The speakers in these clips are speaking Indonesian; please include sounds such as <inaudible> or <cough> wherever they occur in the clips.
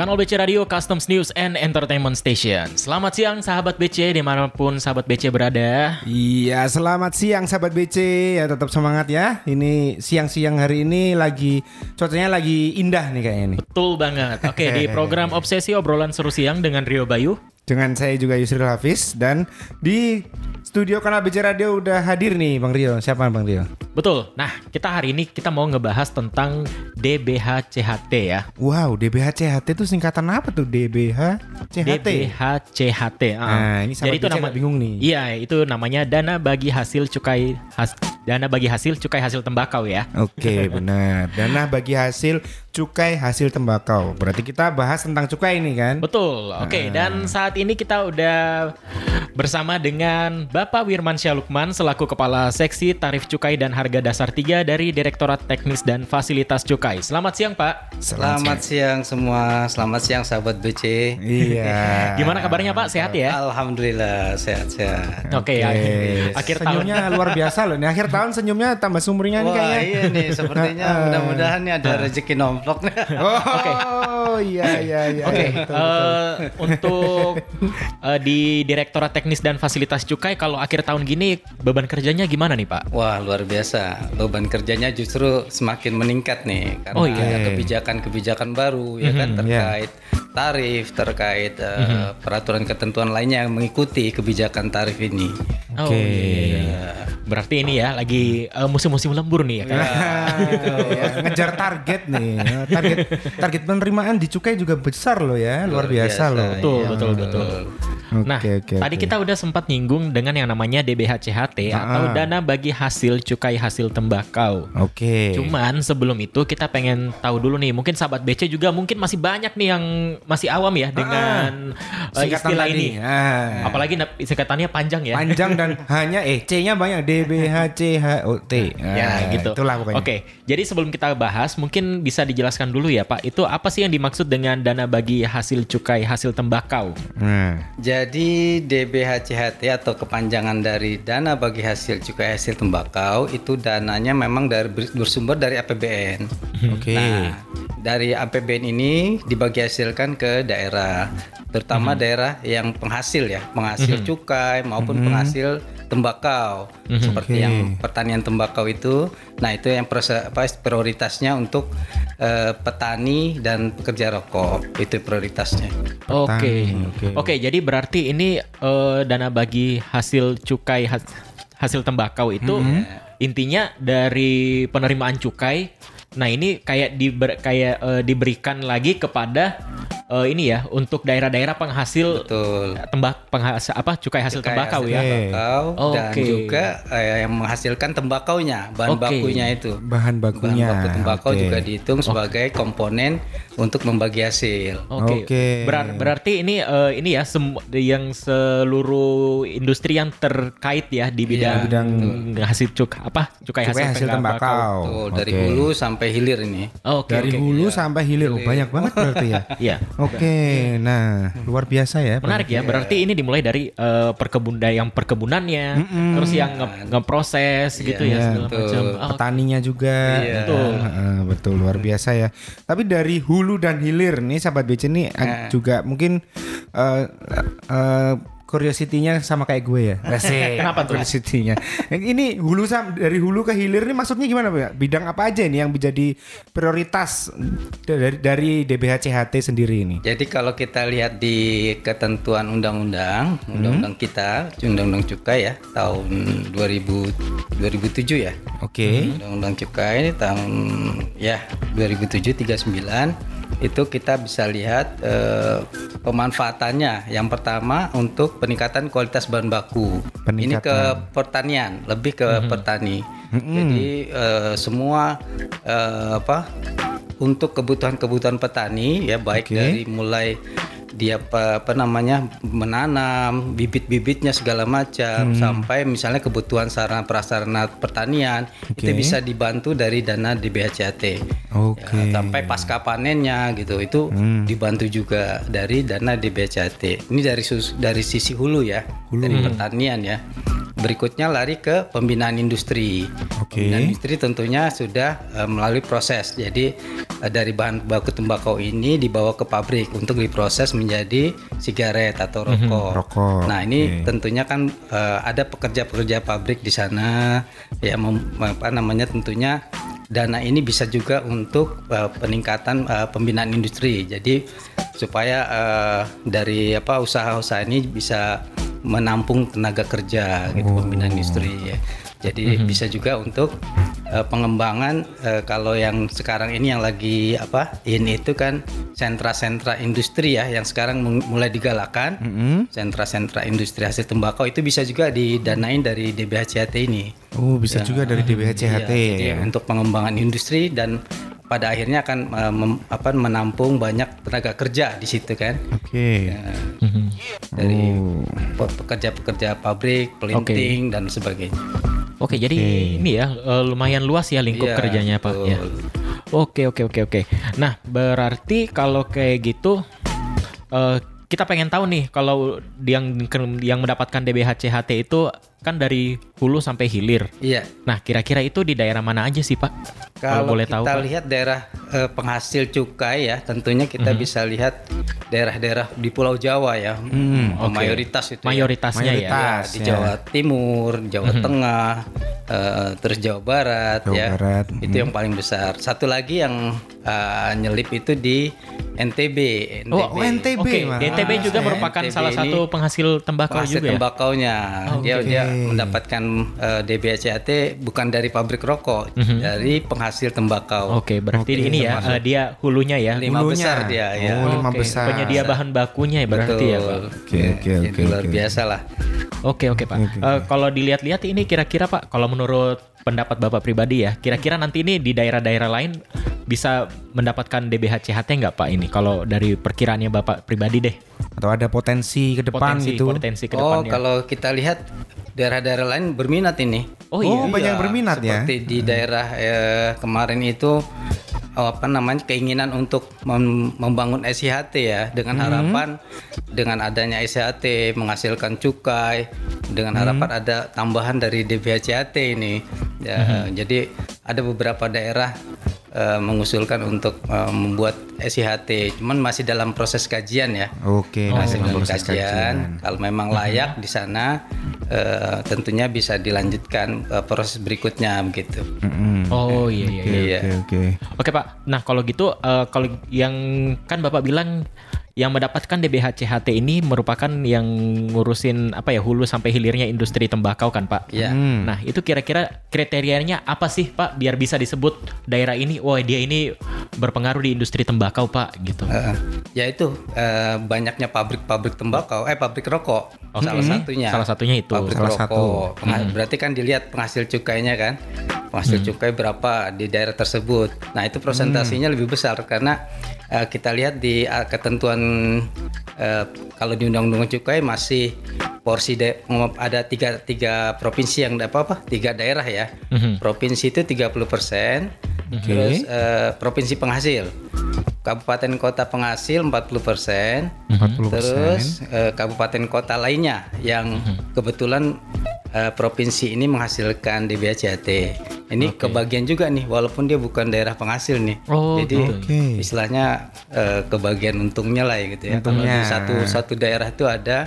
Kanal BC Radio Customs News and Entertainment Station. Selamat siang sahabat BC di mana pun sahabat BC berada. Iya, selamat siang sahabat BC. Ya tetap semangat ya. Ini siang-siang hari ini lagi cuacanya lagi indah nih kayaknya nih. Betul banget. Oke, di <laughs> program Obsesi Obrolan Seru Siang dengan Rio Bayu. Dengan saya juga Yusril Hafiz dan di studio Kanal BC Radio udah hadir nih Bang Rio. Siapa Bang Rio? Betul. Nah, kita hari ini kita mau ngebahas tentang DBHCHT ya. Wow, DBHCHT itu singkatan apa tuh? DBHCHT. DBHCHT. ah. Nah, ini Jadi sahabat itu nama agak bingung nih. Iya, itu namanya dana bagi hasil cukai has, dana bagi hasil cukai hasil tembakau ya. Oke, <laughs> benar. Dana bagi hasil cukai hasil tembakau. Berarti kita bahas tentang cukai ini kan? Betul. Oke, dan saat ini kita udah bersama dengan Bapak Wirman Syalukman selaku Kepala Seksi Tarif Cukai dan Harga Dasar 3 dari Direktorat Teknis dan Fasilitas Cukai. Selamat siang, Pak. Selamat siang semua, selamat siang sahabat BC. Iya. <laughs> Gimana kabarnya, Pak? Sehat ya? Alhamdulillah sehat-sehat. Oke, ya. Oke. akhir tahun. senyumnya luar biasa loh. Nih akhir tahun senyumnya tambah sumringah nih Wah kayaknya. iya nih, sepertinya <laughs> mudah-mudahan nih ada rezeki nomplok. <laughs> Oh, iya iya iya. Oke, Betul, betul. eh, untuk eh, di Direktorat Teknis dan Fasilitas Cukai kalau akhir tahun gini beban kerjanya gimana nih, Pak? Wah luar biasa, beban kerjanya justru semakin meningkat nih karena Oh, iya. ada kebijakan-kebibijakan baru ya kan Mhm, terkait tarif, terkait eh, peraturan ketentuan lainnya yang mengikuti kebijakan tarif ini. Oh, Oke. iya. Berarti ini ya lagi eh, musim-musim lembur nih ya kan? Ah, <laughs> ya, ngejar target nih. Target target penerimaan di cukai juga besar loh ya, luar, biasa, loh. Betul, Iya, betul, betul. Oke, Nah, oke, tadi oke. kita udah sempat nyinggung dengan yang namanya DBHCHT atau Ah. dana bagi hasil cukai hasil tembakau. Oke. Cuman sebelum itu kita pengen tahu dulu nih, mungkin sahabat BC juga mungkin masih banyak nih yang masih awam ya dengan eh, Singkatan istilah tadi. ini. Ah. Apalagi singkatannya panjang ya. panjang dan <laughs> hanya eh C-nya banyak D B H C H O T. Ya Ah, gitu. Itulah pokoknya. Oke, jadi sebelum kita bahas, mungkin bisa dijelaskan dulu ya Pak, itu apa sih yang dimaksud dengan dana bagi hasil cukai hasil tembakau? Nah, Jadi DBHCHT atau kepanjangan dari dana bagi hasil cukai hasil tembakau itu dananya memang dari bersumber dari APBN. oke. Nah, dari APBN ini dibagi hasilkan ke daerah, terutama daerah yang penghasil ya, penghasil cukai maupun penghasil tembakau, seperti Oke. yang pertanian tembakau itu. Nah, itu yang proses- apa, prioritasnya untuk eh, petani dan pekerja rokok, itu prioritasnya. Oke. oke. Oke, jadi berarti ini eh, dana bagi hasil cukai has- hasil tembakau itu intinya dari penerimaan cukai. Nah, ini kayak diber, kayak eh, diberikan lagi kepada eh, ini ya untuk daerah-daerah penghasil Betul. tembak penghasil apa cukai hasil Cukai tembakau hasil ya. tembakau dan Oke. juga eh, yang menghasilkan tembakaunya, bahan Oke. bakunya itu. Bahan Bahan bakunya. baku tembakau Oke. juga dihitung sebagai komponen untuk membagi hasil. Oke. Oke. Berar- berarti ini eh, ini ya sem- yang seluruh industri yang terkait ya di bidang, bidang hasil cuk apa cukai, Cukai hasil tembakau. Tuh, dari Oke. hulu sampai hilir ini. Oke. Dari oke. hulu sampai hilir. Oh, banyak banget berarti ya. <laughs> Iya. Oke, nah luar biasa ya. Menarik ya. Berarti ini dimulai dari eh, perkebun yang perkebunannya, terus yang nge- ngeproses gitu ya Iya, segala betul. macam. Oh, Petaninya juga. Iya. Betul. Heeh, betul luar biasa ya. Tapi dari hulu dan hilir nih sahabat BC nih ag- juga mungkin eh eh, curiosity-nya sama kayak gue ya. Asik. Kenapa tuh? Curiosity-nya. Ini hulu sam dari hulu ke hilir nih maksudnya gimana Pak? Bidang apa aja nih yang menjadi prioritas dari dari DBHCHT sendiri ini? Jadi kalau kita lihat di ketentuan undang-undang, undang-undang kita, undang-undang cukai ya, tahun 2000 2007 ya. Oke. Undang-undang cukai ini tahun ya 2007 39 itu kita bisa lihat eh, pemanfaatannya. Yang pertama untuk peningkatan kualitas bahan baku. Ini ke Peningkatan. pertanian, lebih ke petani. Jadi eh, semua eh, apa untuk kebutuhan-kebutuhan petani ya baik Oke. dari mulai dia apa, apa namanya menanam bibit-bibitnya segala macam sampai misalnya kebutuhan sarana prasarana pertanian itu Oke. bisa dibantu dari dana DBHCAT. Oke. Ya, sampai pasca panennya gitu itu dibantu juga dari dana DBHCAT. Ini dari sus- dari sisi hulu ya, dari pertanian ya. berikutnya lari ke pembinaan industri. Oke. Pembinaan industri tentunya sudah eh, melalui proses. Jadi eh, dari bahan baku tembakau ini dibawa ke pabrik untuk diproses menjadi sigaret atau rokok. Rokok, Nah ini oke. tentunya kan eh, ada pekerja-pekerja pabrik di sana ya mem- apa namanya tentunya dana ini bisa juga untuk eh, peningkatan eh, pembinaan industri. Jadi supaya eh, dari apa usaha-usaha ini bisa menampung tenaga kerja gitu pembinaan industri ya. Jadi bisa juga untuk eh, pengembangan eh, kalau yang sekarang ini yang lagi apa ini itu kan sentra-sentra industri ya yang sekarang mulai digalakan sentra-sentra industri hasil tembakau itu bisa juga didanain dari DBHCHT ini. Oh, bisa juga dari DBHCHT Iya, jadi ya. untuk pengembangan industri dan pada akhirnya akan mem- apa, menampung banyak tenaga kerja di situ kan Oke. dari Oh. pe- pekerja-pekerja pabrik, pelinting dan sebagainya. Oke, jadi ini ya eh, lumayan luas ya lingkup Iya, kerjanya Pak ya. Oke oke oke oke. Nah berarti kalau kayak gitu eh, kita pengen tahu nih kalau yang yang mendapatkan DBHCHT itu kan dari hulu sampai hilir. Iya. Nah kira-kira itu di daerah mana aja sih Pak? Kalau Kalau boleh kita tahu Pak. lihat daerah eh, penghasil cukai ya, tentunya kita Mhm. bisa lihat daerah-daerah di Pulau Jawa ya, Hmm, oke. mayoritas itu. ya. Mayoritasnya ya. Mayoritas. Ya, di ya. Jawa Timur, Jawa Mhm. Tengah, eh, terus Jawa Barat Jawa ya. Barat, Itu yang paling besar. Satu lagi yang eh, nyelip itu di NTB. NTB. Oh, oh, NTB. Di NTB juga Ah, merupakan NTB salah satu penghasil tembakau penghasil juga ya. tembakaunya. Dia oke. dia mendapatkan eh, DBHCAT bukan dari pabrik rokok, Mhm. dari penghasil tembakau. Oke, berarti Oke, ini ya eh, dia hulunya ya. Lima Hulunya. besar dia ya. Oh, lima Oke, besar. Penyedia bahan bakunya ya berarti ya Pak. Oke, oke, Jadi oke, luar oke. biasa lah. Oke oke Pak. Eh, kalau dilihat-lihat ini kira-kira Pak, kalau menurut pendapat Bapak pribadi ya, kira-kira nanti ini di daerah-daerah lain bisa mendapatkan DBHCHT nggak Pak ini? Kalau dari perkiraannya Bapak pribadi deh, Atau ada potensi ke depan potensi gitu. potensi ke Oh, depannya. kalau kita lihat daerah-daerah lain berminat ini. Oh iya. Oh, banyak yang berminat ya. Seperti di daerah eh, kemarin itu oh, apa namanya keinginan untuk mem- membangun SIHT ya dengan Hmm. harapan dengan adanya SIHT menghasilkan cukai dengan Hmm. harapan ada tambahan dari DBHCHT ini. Ya, Hmm. jadi ada beberapa daerah eh, mengusulkan untuk eh, membuat SIHT, cuman masih dalam proses kajian ya Oke, masih dalam dalam proses kajian. Kalau memang layak di sana, eh, tentunya bisa dilanjutkan eh, proses berikutnya begitu. Mm-mm. Oh iya iya. Oke, iya. oke, oke. Oke Pak. Nah kalau gitu eh, kalau yang kan Bapak bilang yang mendapatkan DBHCHT ini merupakan yang ngurusin apa ya hulu sampai hilirnya industri tembakau kan Pak? Ya. Hmm. Nah itu kira-kira kriterianya apa sih Pak biar bisa disebut daerah ini, wah dia ini berpengaruh di industri tembakau Pak gitu. Eh, ya itu eh, banyaknya pabrik-pabrik tembakau, eh pabrik rokok salah satunya. Salah satunya itu. Pabrik Salah rokok. satu. Pengha- Berarti kan dilihat penghasil cukainya kan, penghasil cukai berapa di daerah tersebut. Nah itu presentasinya lebih besar karena eh, kita lihat di eh, ketentuan eh, kalau di undang-undang cukai masih porsi de- ada tiga tiga provinsi yang apa apa tiga daerah ya. Mhm. Provinsi itu 30 persen, terus eh, provinsi penghasil. Kabupaten kota penghasil 40 persen, 40%. terus eh, kabupaten kota lainnya yang kebetulan eh, provinsi ini menghasilkan DBHCAT. Ini kebagian juga nih, walaupun dia bukan daerah penghasil nih. Oh, Jadi Oke. istilahnya eh, kebagian untungnya lah ya gitu ya. Kalau Untungnya. di satu satu daerah itu ada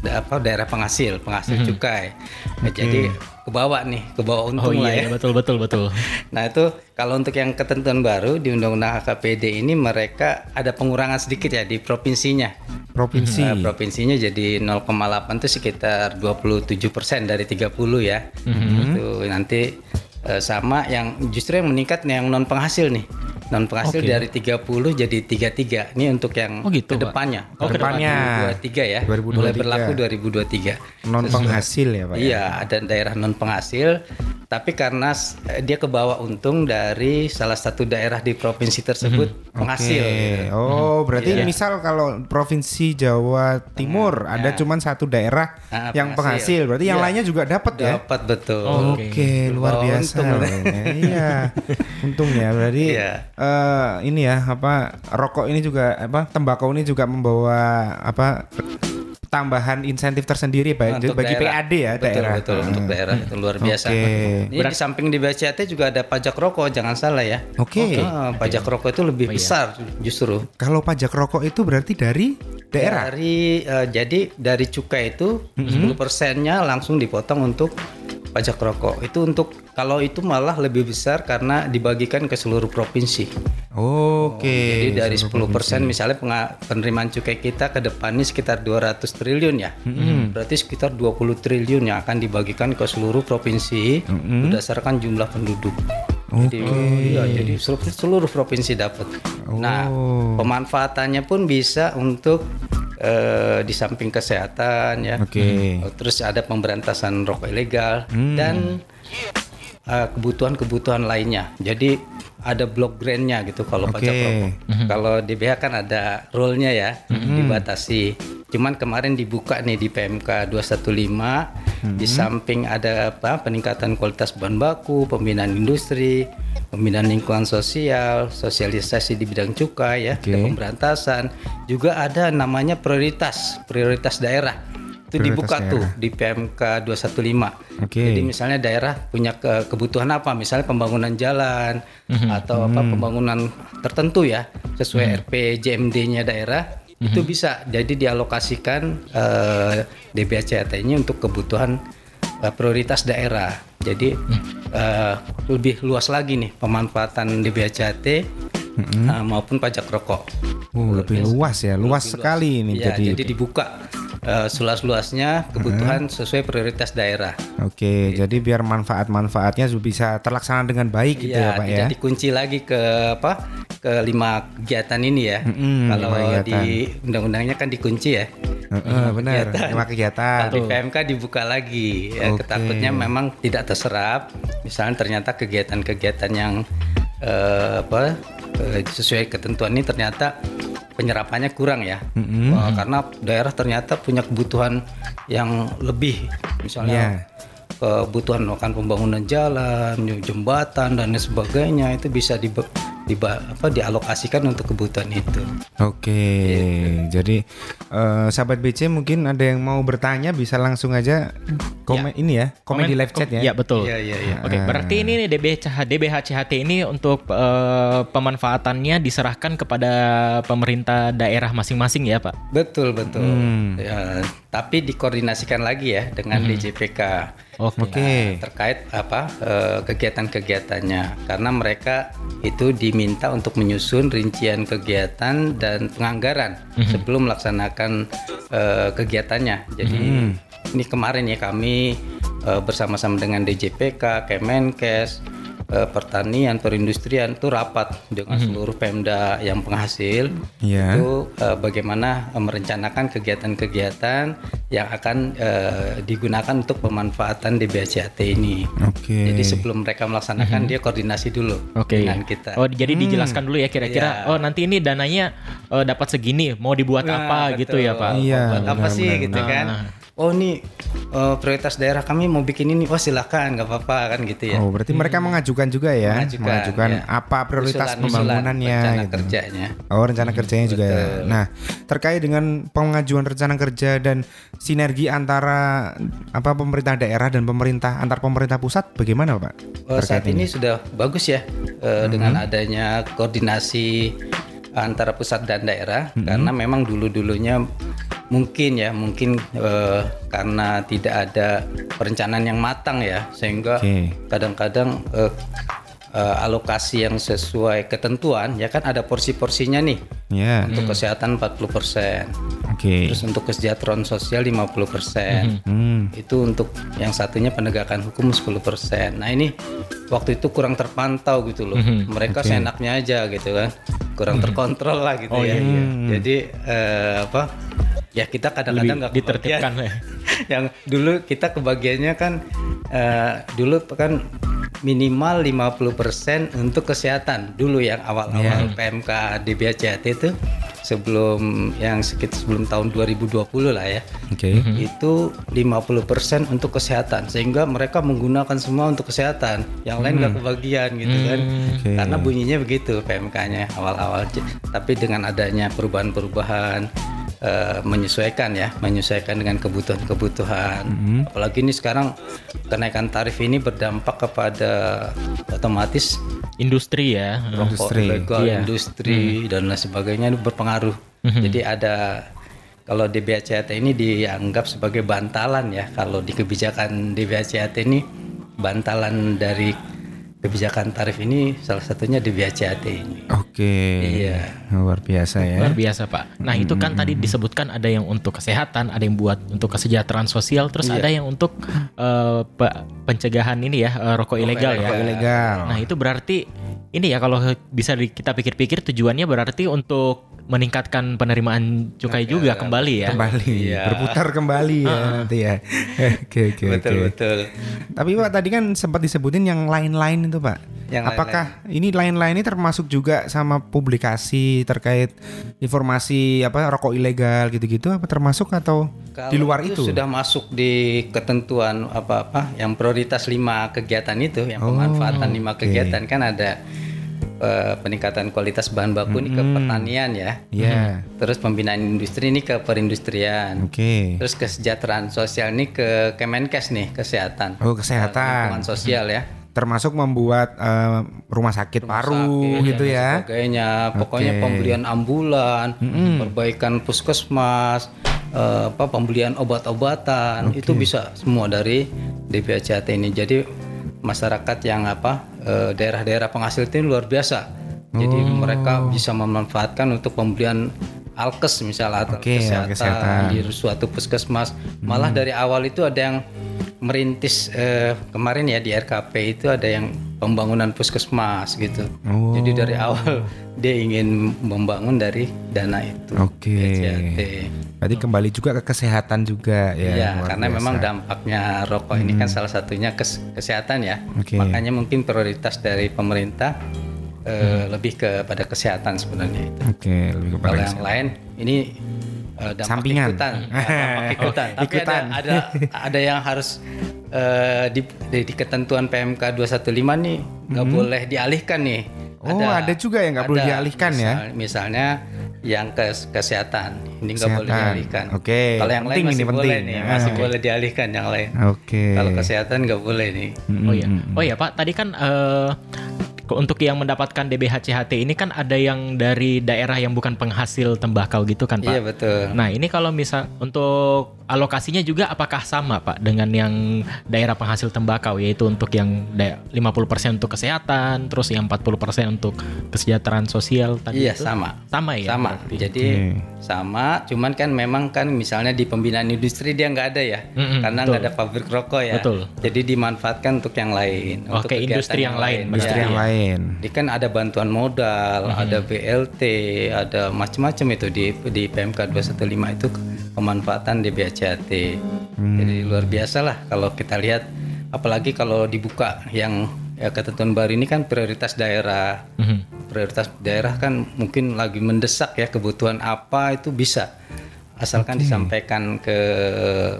da- apa daerah penghasil, penghasil cukai. Nah, Jadi ke bawah nih, ke bawah Oh untung lah iya, ya. iya, betul betul betul. <laughs> Nah itu kalau untuk yang ketentuan baru di Undang-Undang HKPD ini mereka ada pengurangan sedikit ya di provinsinya. Provinsi. Nah, provinsinya jadi 0,8 itu sekitar 27 persen dari 30 ya. Itu nanti eh, sama yang justru yang meningkat nih yang non penghasil nih. Non penghasil Oke. dari 30 jadi 33. Ini untuk yang Oh gitu, Pak. ke depannya. Oh, ke depannya. 2023 ya. 2023. Mulai berlaku 2023. Non penghasil ya, Pak. ya? Iya, ada daerah non penghasil, tapi karena eh, dia ke bawah untung dari salah satu daerah di provinsi tersebut penghasil. Oke. gitu. Oh, berarti Iya. misal kalau provinsi Jawa Timur ada cuman satu daerah Ah, yang penghasil. penghasil, berarti yang Iya. lainnya juga dapat ya? Dapat betul. Oke, Oke. luar Bawa biasa. untung. loh. iya. <laughs> Untung ya, berarti Iya. Eh, ini ya apa rokok ini juga apa tembakau ini juga membawa apa tambahan insentif tersendiri Pak Untuk bagi daerah. PAD ya betul, daerah. Betul, untuk Hmm. daerah itu luar biasa. Oke. Ini di samping di BCAT juga ada pajak rokok, jangan salah ya. Oke. Ah, pajak rokok itu lebih besar justru. Kalau pajak rokok itu berarti dari daerah. Dari eh, jadi dari cukai itu 10 persennya langsung dipotong untuk pajak rokok. Itu untuk kalau itu malah lebih besar karena dibagikan ke seluruh provinsi. Oke. Jadi dari 10 persen misalnya penerimaan cukai kita ke depan ini sekitar 200 triliun ya. Berarti sekitar 20 triliun yang akan dibagikan ke seluruh provinsi berdasarkan jumlah penduduk. Jadi, iya, jadi seluruh, seluruh provinsi dapat. Nah, pemanfaatannya pun bisa untuk eh, di samping kesehatan ya. Oke. Oh, Terus ada pemberantasan rokok ilegal dan uh, kebutuhan-kebutuhan lainnya. Jadi ada blok grantnya gitu kalau Oke. pajak rokok. Kalau DBH kan ada rule-nya ya, dibatasi. Cuman kemarin dibuka nih di PMK 215 di samping ada apa peningkatan kualitas bahan baku, pembinaan industri, pembinaan lingkungan sosial, sosialisasi di bidang cukai ya, Oke. ada pemberantasan, juga ada namanya prioritas, prioritas daerah. Itu Prioritas dibuka daerah. tuh di PMK 215. Oke. Jadi misalnya daerah punya ke- kebutuhan apa, misalnya pembangunan jalan atau apa pembangunan tertentu ya sesuai RPJMD-nya daerah itu bisa. Jadi dialokasikan eh, DBHCAT-nya untuk kebutuhan eh, prioritas daerah. Jadi eh, lebih luas lagi nih pemanfaatan DBHCAT eh, maupun pajak rokok. Oh, lebih luas ya, luas sekali ini Ya, jadi. jadi dibuka eh, seluas-luasnya kebutuhan sesuai prioritas daerah. Oke, jadi biar manfaat-manfaatnya bisa terlaksana dengan baik gitu ya, Iya, Pak ya. tidak dikunci lagi ke apa? Ke lima kegiatan ini ya. Mm-mm, Kalau di undang-undangnya kan dikunci ya. Heeh, benar, lima kegiatan. Kalau di PMK dibuka lagi. Ya, Oke. ketakutnya memang tidak terserap. Misalnya ternyata kegiatan-kegiatan yang eh, apa eh, sesuai ketentuan ini ternyata penyerapannya kurang ya. Wah, karena daerah ternyata punya kebutuhan yang lebih. Misalnya kebutuhan akan pembangunan jalan, jembatan dan sebagainya itu bisa di, apa, dialokasikan untuk kebutuhan itu. Oke, jadi eh, sahabat BC mungkin ada yang mau bertanya bisa langsung aja komen ini ya, komen, di live chat ya. Iya betul. Iya, iya, iya. Oke, berarti ini nih DBH DBHCHT ini untuk eh, pemanfaatannya diserahkan kepada pemerintah daerah masing-masing ya, Pak. Betul betul. Ya, tapi dikoordinasikan lagi ya dengan DJPK. Oke. Nah, terkait apa eh, kegiatan-kegiatannya karena mereka itu diminta untuk menyusun rincian kegiatan dan penganggaran sebelum melaksanakan eh, kegiatannya. Jadi ini kemarin ya kami eh, bersama-sama dengan DJPK, Kemenkes, eh, pertanian, perindustrian itu rapat dengan seluruh Pemda yang penghasil Iya. itu eh, bagaimana merencanakan kegiatan-kegiatan yang akan eh, digunakan untuk pemanfaatan DBHCAT ini. Oke. Jadi sebelum mereka melaksanakan dia koordinasi dulu Oke. dengan kita. Oh, jadi dijelaskan dulu ya kira-kira. Iya. Oh, nanti ini dananya eh, dapat segini, mau dibuat Nah, apa gitu ya, betul. Pak. Iya, Buat apa benar, sih benar, gitu benar. kan? Oh ini eh, prioritas daerah kami mau bikin ini, wah silakan nggak apa-apa kan gitu ya. Oh, berarti mereka mengajukan juga ya, Mengajukan, ya. apa prioritas Usulan-usulan pembangunannya rencana gitu. kerjanya. Oh, rencana kerjanya juga. Nah, terkait dengan pengajuan rencana kerja dan sinergi antara apa pemerintah daerah dan pemerintah antar pemerintah pusat bagaimana, Pak? Oh, saat Terkait ini sudah bagus ya eh, dengan adanya koordinasi antara pusat dan daerah karena memang dulu-dulunya mungkin ya mungkin eh, karena tidak ada perencanaan yang matang ya sehingga kadang-kadang eh, eh, alokasi yang sesuai ketentuan ya kan ada porsi-porsinya nih Ya. untuk kesehatan 40% Oke. terus untuk kesejahteraan sosial 50% Hmm. itu untuk yang satunya penegakan hukum 10%. Nah, ini waktu itu kurang terpantau gitu loh. Mereka seenaknya aja gitu kan. Kurang terkontrol lah gitu Oh, ya. iya, iya. Jadi eh, apa? Ya kita kadang-kadang nggak ditertibkan kebagian. ya. <laughs> yang dulu kita kebagiannya kan eh, dulu kan minimal 50% untuk kesehatan. Dulu yang awal-awal PMK DBHCAT itu sebelum yang sekitar sebelum tahun 2020 lah ya. Oke. itu 50% untuk kesehatan sehingga mereka menggunakan semua untuk kesehatan. Yang lain nggak kebagian gitu kan. Oke. karena bunyinya begitu PMK-nya awal-awal. Tapi dengan adanya perubahan-perubahan eh, menyesuaikan ya, menyesuaikan dengan kebutuhan-kebutuhan. Mm-hmm. Apalagi ini sekarang kenaikan tarif ini berdampak kepada otomatis Industri ya. rokok Industri. ilegal, Iya. industri dan lain sebagainya itu berpengaruh. Jadi ada kalau DBHCAT ini dianggap sebagai bantalan ya. Kalau di kebijakan DBHCAT ini bantalan dari kebijakan tarif ini salah satunya DBHCAT ini. Oke. Iya. Luar biasa ya. Luar biasa Pak. Nah itu kan tadi disebutkan ada yang untuk kesehatan, ada yang buat untuk kesejahteraan sosial, terus Iya. ada yang untuk pe- pencegahan ini ya eh, rokok ilegal ya. Rokok ilegal. Nah itu berarti ini ya kalau bisa di- kita pikir-pikir tujuannya berarti untuk meningkatkan penerimaan cukai juga kembali ya. kembali Iya. berputar kembali ya nanti ya. <laughs> Oke oke betul oke. betul. Tapi Pak tadi kan sempat disebutin yang lain-lain itu Pak. Yang Apakah ini lain-lain ini termasuk juga sama publikasi terkait informasi apa rokok ilegal gitu-gitu apa termasuk atau Kalau di luar itu? sudah masuk di ketentuan apa-apa yang prioritas lima kegiatan itu, yang pemanfaatan lima kegiatan kan ada eh, peningkatan kualitas bahan baku ini ke pertanian ya. Iya. Terus pembinaan industri ini ke perindustrian. Oke. Terus kesejahteraan sosial ini ke Kemenkes nih, kesehatan. Oh kesehatan. Lingkungan sosial ya. Termasuk membuat eh, rumah sakit paru Sakit gitu ya. Sebagainya. Pokoknya Oke. pembelian ambulan, perbaikan puskesmas, eh, apa pembelian obat-obatan itu bisa semua dari DPHCAT ini. Jadi masyarakat yang apa eh, daerah-daerah penghasil itu luar biasa. Jadi Oh. mereka bisa memanfaatkan untuk pembelian alkes misalnya atau Oke, kesehatan, kesehatan. di suatu puskesmas. Malah dari awal itu ada yang merintis eh, kemarin ya di RKP itu ada yang pembangunan puskesmas gitu. Oh. Jadi dari awal <laughs> dia ingin membangun dari dana itu. Oke. BCAT. Berarti kembali juga ke kesehatan juga ya. Iya, luar karena biasa. memang dampaknya rokok ini kan salah satunya kes- kesehatan ya. Oke. Makanya mungkin prioritas dari pemerintah eh, lebih kepada kesehatan sebenarnya itu. Oke, lebih kepada Kalau yang lain ini eh, dampak Sampingan. ikutan, Ya, <laughs> dampak ikutan. Tapi Ikutan. ada ada ada yang harus eh, di, di, di ketentuan PMK 215 nih nggak boleh dialihkan nih. Hmm. Oh, ada juga yang nggak boleh dialihkan ya? Misal- Misalnya yang kes, kesehatan ini nggak boleh dialihkan. Oke, Kalau yang penting lain masih ini, boleh penting. nih, Ah, masih oke. boleh dialihkan yang lain. Oke. Kalau kesehatan nggak boleh nih. Oh ya, oh ya Pak, tadi kan eh, ke- untuk yang mendapatkan DBHCHT ini kan ada yang dari daerah yang bukan penghasil tembakau gitu kan Pak? Iya betul. Nah ini kalau misal untuk alokasinya juga apakah sama Pak dengan yang daerah penghasil tembakau yaitu untuk yang da- 50% untuk kesehatan, terus yang 40% untuk kesejahteraan sosial tadi Iya itu? sama. Sama ya? sama. berarti? Jadi sama, cuman kan memang kan misalnya di pembinaan industri dia nggak ada ya, Mm-mm, karena nggak ada pabrik rokok ya. Betul. Jadi dimanfaatkan untuk yang lain. Oke, untuk kegiatan industri yang lain, Industri Ya. yang lain. Jadi kan ada bantuan modal, ada BLT, ada macam-macam itu di di PMK 215 itu pemanfaatan DBHCAT. Jadi luar biasa lah kalau kita lihat apalagi kalau dibuka yang ya, ketentuan baru ini kan prioritas daerah. Mhm. Prioritas daerah kan mungkin lagi mendesak ya kebutuhan apa itu bisa asalkan disampaikan ke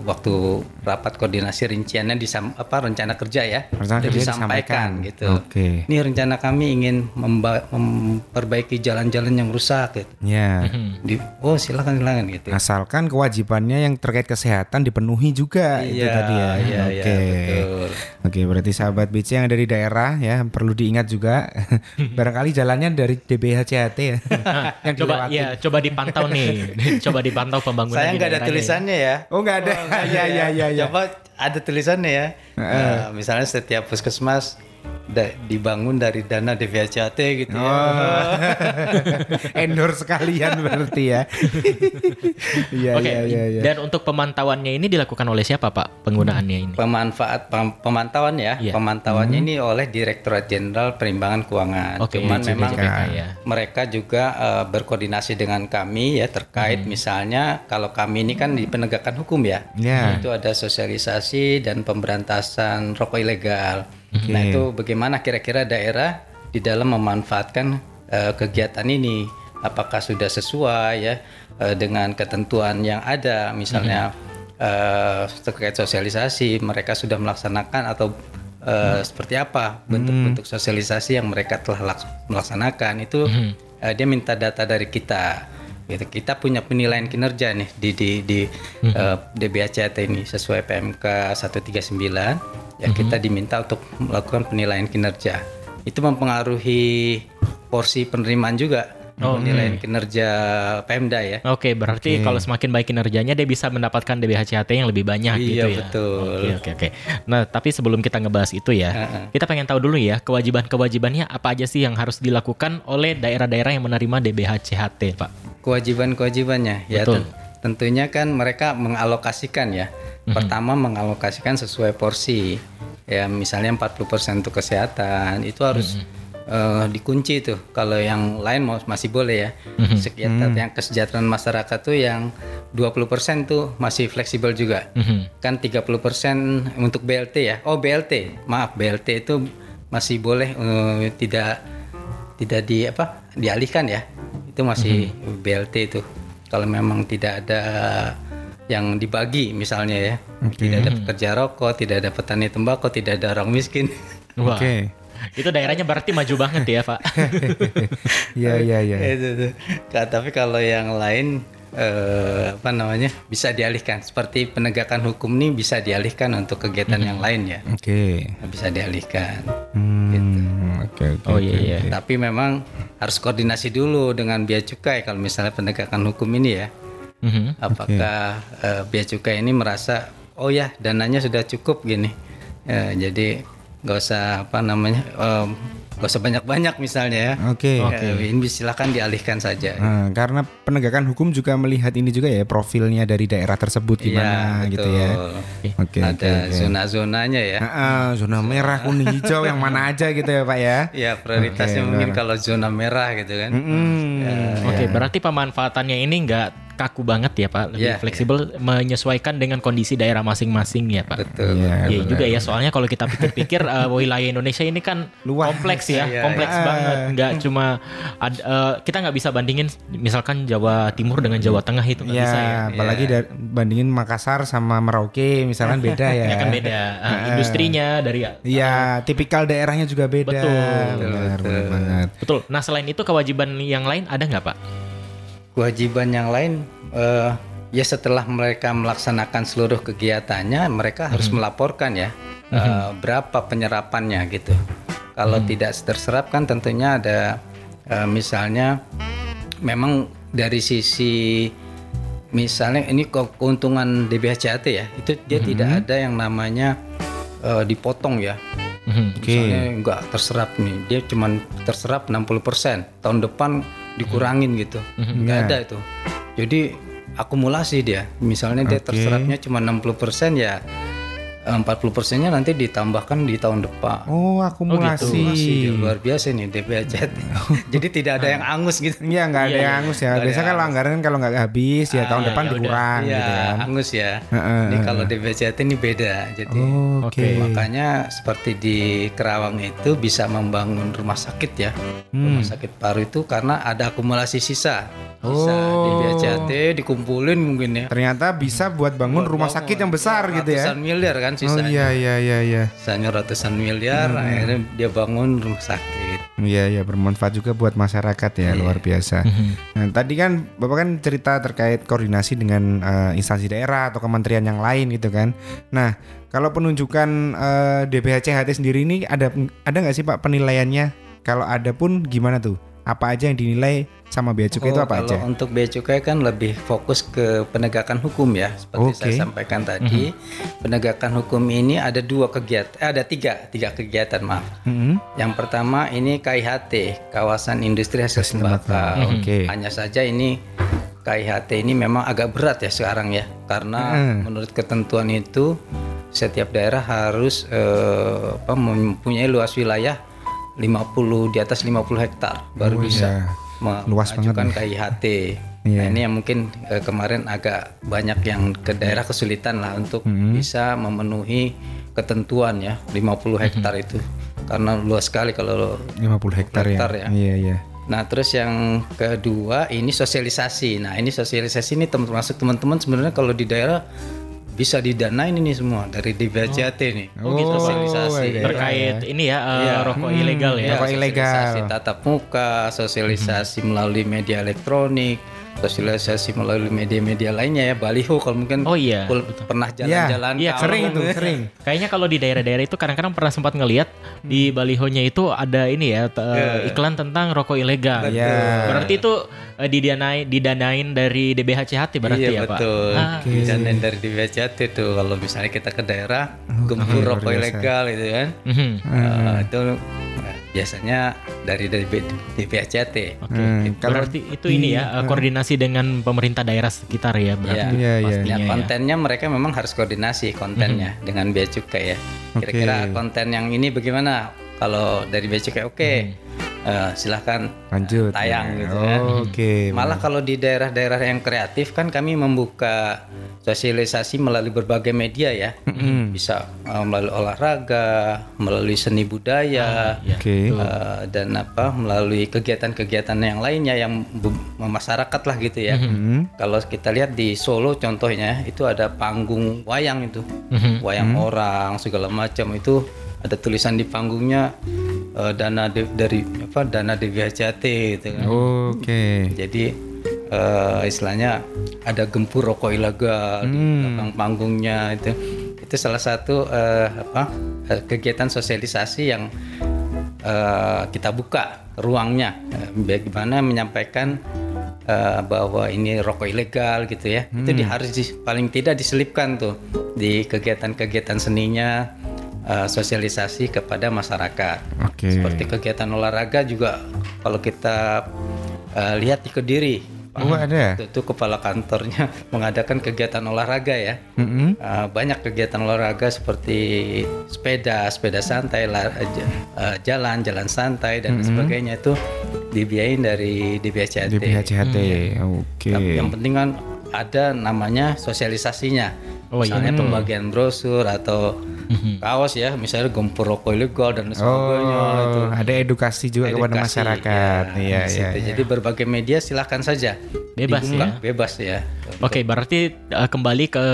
waktu rapat koordinasi rinciannya disam, apa rencana kerja ya Rencana Itu kerja disampaikan disampaikan. gitu. Oke. Ini rencana kami ingin memba- memperbaiki jalan-jalan yang rusak gitu. Ya. Di, oh silakan silakan gitu. Asalkan kewajibannya yang terkait kesehatan dipenuhi juga itu Iya, tadi ya. iya, Oke. iya, betul. Oke, berarti sahabat BC yang dari daerah ya perlu diingat juga <laughs> barangkali jalannya dari DBHCHT ya. <laughs> yang coba dilewati. ya coba dipantau nih, <laughs> coba dipantau pembangunan Saya nggak ada ya. tulisannya ya. Oh, nggak ada. Iya, iya, iya, iya. Coba ada tulisannya ya. Nah, misalnya setiap puskesmas da- dibangun dari dana DVHCAT gitu ya. Oh. <laughs> Endorse sekalian berarti ya. <laughs> Iya, Oke, iya, iya, iya. dan untuk pemantauannya ini dilakukan oleh siapa Pak penggunaannya ini? Pemanfaat pem- pemantauan ya. Iya. Pemantauannya ini oleh Direktorat Jenderal Perimbangan Keuangan. Oke, Cuman memang JPK ya. mereka juga eh, berkoordinasi dengan kami ya terkait misalnya kalau kami ini kan di penegakan hukum ya. Ya. Itu ada sosialisasi dan pemberantasan rokok ilegal. Nah, itu bagaimana kira-kira daerah di dalam memanfaatkan eh, kegiatan ini? Apakah sudah sesuai ya eh, dengan ketentuan yang ada? Misalnya eh, terkait sosialisasi mereka sudah melaksanakan atau eh, seperti apa bentuk-bentuk sosialisasi yang mereka telah laks- melaksanakan? Itu eh, dia minta data dari kita. Gitu. Kita punya penilaian kinerja nih di di di eh, DBHCAT ini sesuai PMK 139 ya kita diminta untuk melakukan penilaian kinerja. Itu mempengaruhi porsi penerimaan juga. penilaian kinerja Pemda ya. Oke, berarti kalau semakin baik kinerjanya dia bisa mendapatkan DBHCAT yang lebih banyak Iya, gitu ya. betul. Oke, oke, oke. Nah, tapi sebelum kita ngebahas itu ya, Heeh. kita pengen tahu dulu ya kewajiban-kewajibannya apa aja sih yang harus dilakukan oleh daerah-daerah yang menerima DBHCAT, Pak? kewajiban-kewajibannya ya Betul. ten- tentunya kan mereka mengalokasikan ya. Pertama mengalokasikan sesuai porsi. Ya misalnya 40% untuk kesehatan itu harus eh, dikunci tuh. Kalau yang lain mau masih boleh ya. Sekitar yang kesejahteraan masyarakat tuh yang 20% tuh masih fleksibel juga. Mhm. kan 30% untuk BLT ya. Oh BLT maaf BLT itu masih boleh eh, tidak tidak di apa dialihkan ya. Itu masih BLT itu kalau memang tidak ada yang dibagi misalnya ya tidak ada pekerja rokok tidak ada petani tembakau tidak ada orang miskin. <laughs> Oke. Itu daerahnya berarti maju banget ya, Pak. <laughs> Iya iya iya. tapi kalau yang lain eh, apa namanya bisa dialihkan seperti penegakan hukum ini bisa dialihkan untuk kegiatan yang lain ya Oke. bisa dialihkan Hmm, oke oke. Oh iya iya. Tapi memang harus koordinasi dulu dengan bea cukai kalau misalnya penegakan hukum ini ya. Mhm. Apakah eh, bea cukai ini merasa oh ya dananya sudah cukup gini. Eh, jadi nggak usah apa namanya em, nggak usah banyak-banyak misalnya ya. Oke. Eh, ini silakan dialihkan saja. Nah, karena penegakan hukum juga melihat ini juga ya profilnya dari daerah tersebut gimana Iya, gitu ya. betul. Oke. oke, Ada oke. zona-zonanya ya. Ah, ah, zona merah, kuning, hijau yang mana aja gitu ya Pak ya. Ya prioritasnya mungkin kalau zona merah gitu kan. Hmm. Oke, berarti pemanfaatannya ini nggak kaku banget ya, Pak. Lebih Iya, fleksibel menyesuaikan dengan kondisi daerah masing-masing ya, Pak. Betul. Iya, Iya juga ya, soalnya kalau kita pikir-pikir eh, wilayah Indonesia ini kan Luas. kompleks ya, Iya, kompleks iya. banget. Nggak cuma ad- eh, kita nggak bisa bandingin misalkan Jawa Timur dengan Jawa Tengah itu nggak Ya, bisa ya. apalagi da- bandingin Makassar sama Merauke misalkan <laughs> beda ya. Ya kan beda Eh, industrinya dari Iya, tipikal daerahnya juga beda. Betul. Benar, benar banget. betul. Nah selain itu kewajiban yang lain ada nggak Pak? Kewajiban yang lain eh, ya setelah mereka melaksanakan seluruh kegiatannya mereka harus melaporkan ya eh, berapa penyerapannya gitu. Kalau tidak terserap kan tentunya ada eh, misalnya memang dari sisi misalnya ini ke- keuntungan DBHCAT ya itu dia tidak ada yang namanya eh, dipotong ya. Mhm. misalnya nggak terserap nih dia cuman terserap 60% tahun depan dikurangin gitu. Nggak ada itu. Jadi akumulasi dia. Misalnya dia terserapnya cuma 60% ya 40 persennya nanti ditambahkan di tahun depan Oh, akumulasi. Akumulasi, dia luar biasa nih DPHCT <laughs> jadi tidak ada yang angus gitu Iya, nggak ada yang angus ya. Biasa kan anggaran kalau nggak habis ya tahun depan dikurang Iya, gitu kan. angus ya Heeh, ini kalau DPHCT ini beda jadi Oh, Oke. Makanya seperti di Kerawang itu bisa membangun rumah sakit ya. Hmm. Rumah sakit paru itu karena ada akumulasi sisa. Sisa Oh. di BCAT dikumpulin mungkin ya. Ternyata bisa buat bangun rumah sakit yang besar gitu ya. Ratusan miliar kan Oh sisanya. iya iya iya iya. Sisanya ratusan miliar Hmm. akhirnya dia bangun rumah sakit. Iya iya bermanfaat juga buat masyarakat ya luar biasa. Nah, tadi kan Bapak kan cerita terkait koordinasi dengan eh, instansi daerah atau kementerian yang lain gitu kan. Nah, kalau penunjukan eh, DBHCHT sendiri ini ada ada nggak sih Pak penilaiannya? Kalau ada pun gimana tuh? Apa aja yang dinilai sama bea cukai itu Oh, apa kalau aja? untuk bea cukai kan lebih fokus ke penegakan hukum ya, seperti saya Oke. sampaikan tadi. Penegakan hukum ini ada dua kegiatan, eh, ada tiga, tiga kegiatan maaf. Mm-mm. Yang pertama ini KIHT, Kawasan Industri Hasil Tembakau. Oke. Hanya saja ini KIHT ini memang agak berat ya sekarang ya, karena Hmm. menurut ketentuan itu setiap daerah harus eh, apa, mempunyai luas wilayah 50 di atas 50 hektar baru Oh, bisa iya. Luas banget KIHT. Iya. Nah, ini yang mungkin eh, kemarin agak banyak yang ke daerah kesulitan lah untuk Hmm. bisa memenuhi ketentuan ya 50 hektar itu karena luas sekali kalau 50 hektar, Hektar ya. ya. Iya iya. Nah, terus yang kedua ini sosialisasi. Nah, ini sosialisasi ini termasuk teman-teman sebenarnya kalau di daerah bisa didanain ini semua dari DBHJT nih. Oh, gitu. Sosialisasi. iya. Terkait ini ya eh, Iya. rokok ilegal ya. Ya, Rokok ilegal. sosialisasi tatap muka, sosialisasi melalui media elektronik, sosialisasi melalui media-media lainnya ya, baliho kalau mungkin Oh iya, pul- pernah jalan-jalan Iya, ke Sering awal. itu, sering. Kayaknya kalau di daerah-daerah itu kadang-kadang pernah sempat ngelihat di balihonya itu ada ini ya Iya. iklan tentang rokok ilegal. Iya. Berarti itu eh, didanain didanain dari DBHCHT berarti iya ya, Pak. betul. Ah, Didanain dari DBHJT tuh kalau misalnya kita ke daerah gempur luar rokok biasa. ilegal itu kan. mhm. Eh, itu eh, biasanya dari DB, DBHJT. Oke. Hmm, kalau berarti itu ini ya eh, koordinasi dengan pemerintah daerah sekitar ya berarti. Iya, iya. pastinya Ya, ya. kontennya mereka memang harus koordinasi kontennya dengan bea cukai ya. Kira-kira Oke. konten yang ini bagaimana? Kalau dari bea cukai oke, eh, silahkan Lanjut. tayang ya. gitu kan. Oh, Oke. <laughs> Malah kalau di daerah-daerah yang kreatif kan kami membuka sosialisasi melalui berbagai media ya. Bisa eh, melalui olahraga, melalui seni budaya, Iya. Oke. eh, dan apa melalui kegiatan-kegiatan yang lainnya yang be- masyarakat lah gitu ya. Hmm. Kalau kita lihat di Solo contohnya itu ada panggung wayang itu, Mhm. wayang orang segala macam itu ada tulisan di panggungnya eh, dana de- dari apa dana DBHJT gitu kan. Oke. Jadi eh, istilahnya ada gempur rokok ilegal di belakang panggungnya itu. Itu salah satu eh, apa kegiatan sosialisasi yang eh, kita buka ruangnya bagaimana menyampaikan bahwa ini rokok ilegal gitu ya. Itu di, harus di- paling tidak diselipkan tuh di kegiatan-kegiatan seninya eh, sosialisasi kepada masyarakat. Oke. Seperti kegiatan olahraga juga kalau kita eh, lihat di Kediri, Pak Oh, ada. itu, itu kepala kantornya <laughs> mengadakan kegiatan olahraga ya. Mm-mm. Eh, banyak kegiatan olahraga seperti sepeda, sepeda santai, jalan, jalan santai dan sebagainya itu dibiayain dari DBHCT. Di PHCHT. Oke. Tapi Yang penting kan ada namanya sosialisasinya. Oh, iya, misalnya pembagian brosur atau kaos ya, misalnya gempur rokok ilegal dan sebagainya itu. Oh, ada edukasi juga kepada Edukasi, masyarakat. ya, Iya, iya. situ. Jadi berbagai media silahkan saja. Bebas Dibuka, ya? Bebas ya. Oke, berarti eh, kembali ke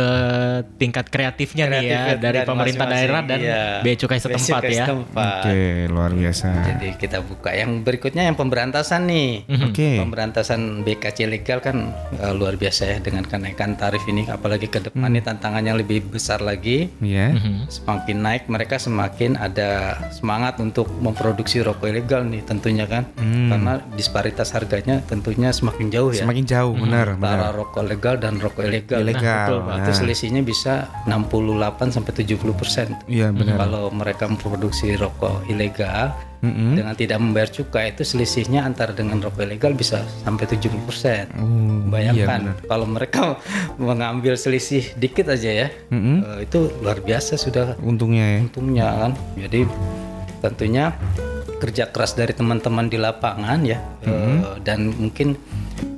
tingkat kreatifnya nih ya Kreatif dari dari pemerintah daerah dan iya. bea cukai setempat ya. setempat. Oke, luar biasa. Jadi kita buka. Yang berikutnya yang pemberantasan nih. Oke. Pemberantasan BKC ilegal kan eh, luar biasa ya dengan kenaikan tarif ini apalagi ke depan Hmm. ini tantangannya lebih besar lagi. Iya. Mhm. Semakin naik mereka semakin ada semangat untuk memproduksi rokok ilegal nih tentunya kan. Karena disparitas harganya tentunya semakin jauh ya. Semakin jauh, benar, benar. Antara rokok legal dan rokok ilegal. Ilegal. betul, Pak. Nah, itu selisihnya bisa 68 sampai 70 persen. Iya, benar. Kalau mereka memproduksi rokok ilegal Mm-mm. dengan tidak membayar cukai itu selisihnya antara dengan rokok ilegal bisa sampai 70 persen. Oh, Bayangkan kalau mereka <laughs> mengambil selisih dikit aja ya, Mm-mm. eh, itu luar biasa sudah Untungnya ya. untungnya kan. Jadi tentunya kerja keras dari teman-teman di lapangan ya, eh, dan mungkin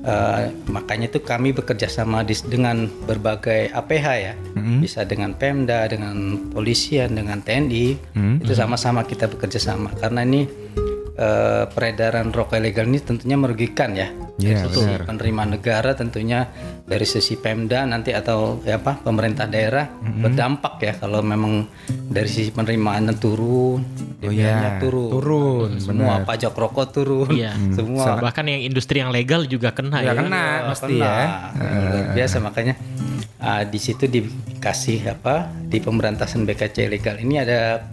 eh, makanya itu kami bekerja sama di- dengan berbagai APH ya, bisa dengan Pemda, dengan polisian, dengan TNI, itu sama-sama kita bekerja sama. Karena ini eh, peredaran rokok ilegal ini tentunya merugikan ya. Iya, Dari sisi benar. penerimaan negara tentunya dari sisi Pemda nanti atau ya apa pemerintah daerah berdampak ya kalau memang dari sisi penerimaannya turun, Oh iya, turun, turun, semua pajak rokok turun, Iya. semua Bahkan yang industri yang legal juga kena Ya ya. kena Oh, pasti kena. ya. Luar biasa makanya ah, di situ dikasih apa di pemberantasan BKC ilegal ini ada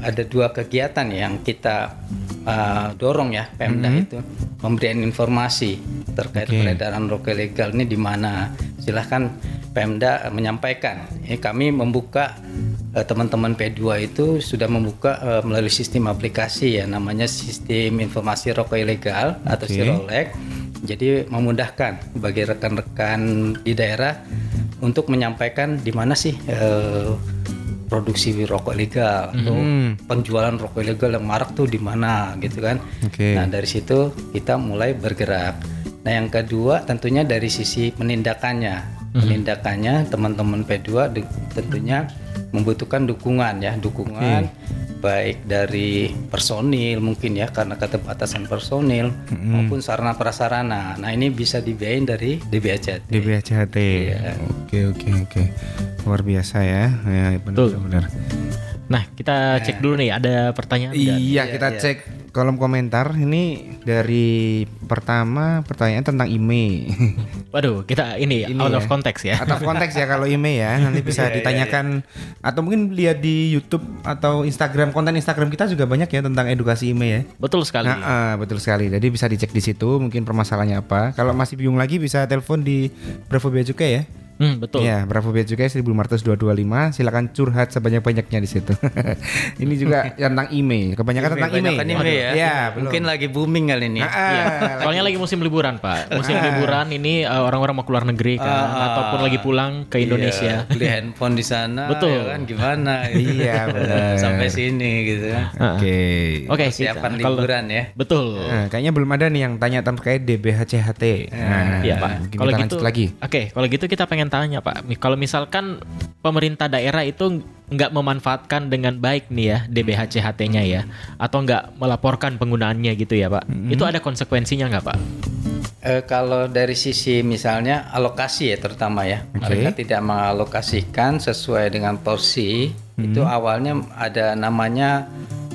ada dua kegiatan yang kita ah, dorong ya Pemda itu pemberian informasi terkait Oke. peredaran rokok ilegal ini di mana silahkan Pemda menyampaikan ini kami membuka eh, teman-teman P2 itu sudah membuka eh, melalui sistem aplikasi ya namanya sistem informasi rokok ilegal atau Oke. Sirolek jadi memudahkan bagi rekan-rekan di daerah untuk menyampaikan di mana sih eh, produksi rokok ilegal atau penjualan rokok ilegal yang marak tuh di mana gitu kan. Oke. Nah, dari situ kita mulai bergerak. Nah, yang kedua tentunya dari sisi penindakannya. Penindakannya teman-teman P2 de- tentunya membutuhkan dukungan ya, dukungan baik dari personil mungkin ya karena keterbatasan personil maupun sarana prasarana. Nah ini bisa dibiayain dari DBHJT. DBHCHT. Oke oke oke. Luar biasa ya. Ya benar Betul. benar. Nah, kita cek dulu nih ada pertanyaan nggak? Iya, kita cek kolom komentar ini dari pertama pertanyaan tentang IMEI. <laughs> Waduh, kita ini, Ini out ya. of context ya. Atau konteks ya kalau IMEI ya nanti <laughs> bisa Iya, iya, ditanyakan atau mungkin lihat di YouTube atau Instagram konten Instagram kita juga banyak ya tentang edukasi IMEI ya. Betul sekali. Nah, ah, betul sekali. Jadi bisa dicek di situ mungkin permasalahannya apa. Kalau masih bingung lagi bisa telepon di Bravo Bea Cukai ya. Hmm, betul. Iya, Bravo Bea Cukai 15225. Silakan curhat sebanyak-banyaknya di situ. <laughs> Ini juga <laughs> tentang IMEI. Kebanyakan tentang IMEI. Anime ya. Iya, belum. Mungkin lagi booming kali ini. Ah, ah, Iya. Soalnya lagi musim liburan, Pak. Musim liburan ini uh, orang-orang mau keluar negeri kan Ah, ataupun lagi pulang ke Indonesia. Iya, beli handphone di sana Betul. ya kan gimana <laughs> gitu. Iya, benar. Sampai sini gitu kan. Oke. Oke, kalau- liburan ya. Betul. Nah, kayaknya belum ada nih yang tanya terkait DBHCHT. Nah, Iya Pak. Kalau gitu, lagi. Oke, kalau gitu kita pengen tanya Pak. Kalau misalkan pemerintah daerah itu nggak memanfaatkan dengan baik nih ya DBHCHT-nya ya, atau nggak melaporkan penggunaannya gitu ya Pak, Mm-hmm. itu ada konsekuensinya nggak Pak? Eh, kalau dari sisi misalnya alokasi ya terutama ya, Oke. mereka tidak mengalokasikan sesuai dengan porsi. Hmm. Itu awalnya ada namanya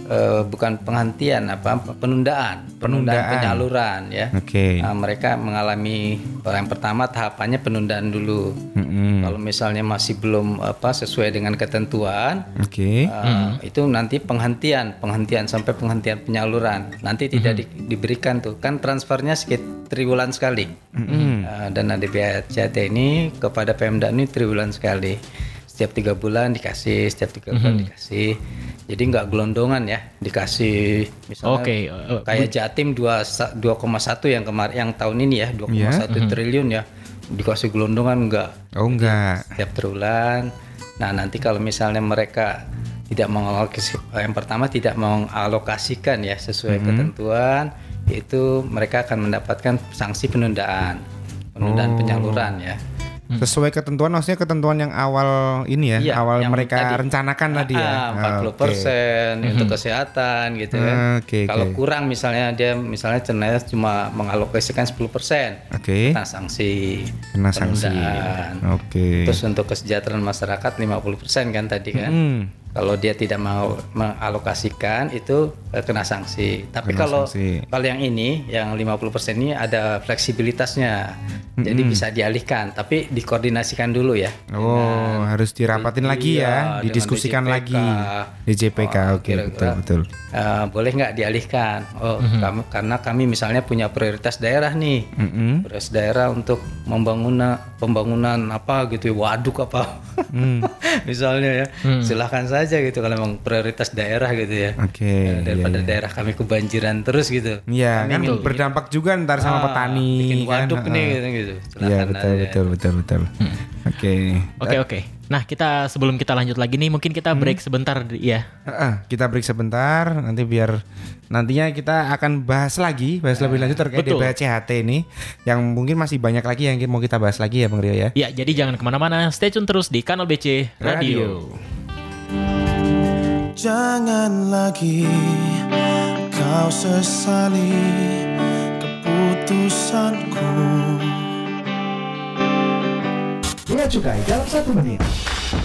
eh, bukan penghentian apa penundaan, Penundaan. penyaluran ya. Oke. Nah, mereka mengalami yang pertama tahapannya penundaan dulu. Mm-mm. Kalau misalnya masih belum apa sesuai dengan ketentuan, Oke. Uh, itu nanti penghentian, penghentian sampai penghentian penyaluran. Nanti tidak di- diberikan tuh, kan transfernya sekitar triwulan sekali. Uh, dana DBHJT ini kepada Pemda ini triwulan sekali. Setiap tiga bulan dikasih, setiap tiga bulan dikasih. Jadi nggak gelondongan ya, dikasih misalnya Oke, uh, kayak Jatim 2 2,1 yang kemarin yang tahun ini ya 2,1 triliun ya dikasih gelondongan enggak Oh enggak. setiap triwulan. Nah, nanti kalau misalnya mereka tidak mengalokasi yang pertama tidak mengalokasikan ya sesuai ketentuan, itu mereka akan mendapatkan sanksi penundaan. Penundaan penyaluran ya. Sesuai ketentuan maksudnya ketentuan yang awal ini ya, Iya, awal mereka tadi. rencanakan tadi ya. Ah, Ah, 40 oke. persen untuk kesehatan gitu. Ah, oke, Kalau oke. kurang misalnya dia misalnya ternyata cuma mengalokasikan 10 persen, Oke. nah sanksi Kena sanksi. Oke. Terus untuk kesejahteraan masyarakat 50% kan tadi kan. Hmm. Kalau dia tidak mau mengalokasikan itu eh, kena sanksi. Tapi Kena kalau sanksi. kalau yang ini yang 50% ini ada fleksibilitasnya. Jadi bisa dialihkan, tapi dikoordinasikan dulu ya. Oh, harus dirapatin lagi Iya, ya, dengan didiskusikan DJPK. lagi. DJPK, Oh, oke, kira-kira. betul betul. Eh, boleh nggak dialihkan? Oh, kami- karena kami misalnya punya prioritas daerah nih. Mm-mm. Prioritas daerah untuk membangun pembangunan apa gitu, ya, waduk apa. Hmm. <laughs> misalnya ya. Silahkan saja gitu kalau memang prioritas daerah gitu ya. Oke, Eh, daripada iya, iya. daerah kami kebanjiran terus gitu. Iya, kan ingin berdampak juga ntar sama Ah, petani bikin kan. waduk Ah, nih ah. gitu, gitu. Iya, betul aja. betul betul betul. Oke. Oke oke. Nah kita sebelum kita lanjut lagi nih mungkin kita Hmm. break sebentar ya. Ah, ah, kita break sebentar nanti biar nantinya kita akan bahas lagi bahas lebih lanjut terkait Betul. DBHCHT ini yang mungkin masih banyak lagi yang mau kita bahas lagi ya Bang Rio ya. Ya jadi jangan ke mana-mana. Stay tune terus di kanal BC Radio. Jangan lagi kau sesali keputusanku Cukai dalam satu menit.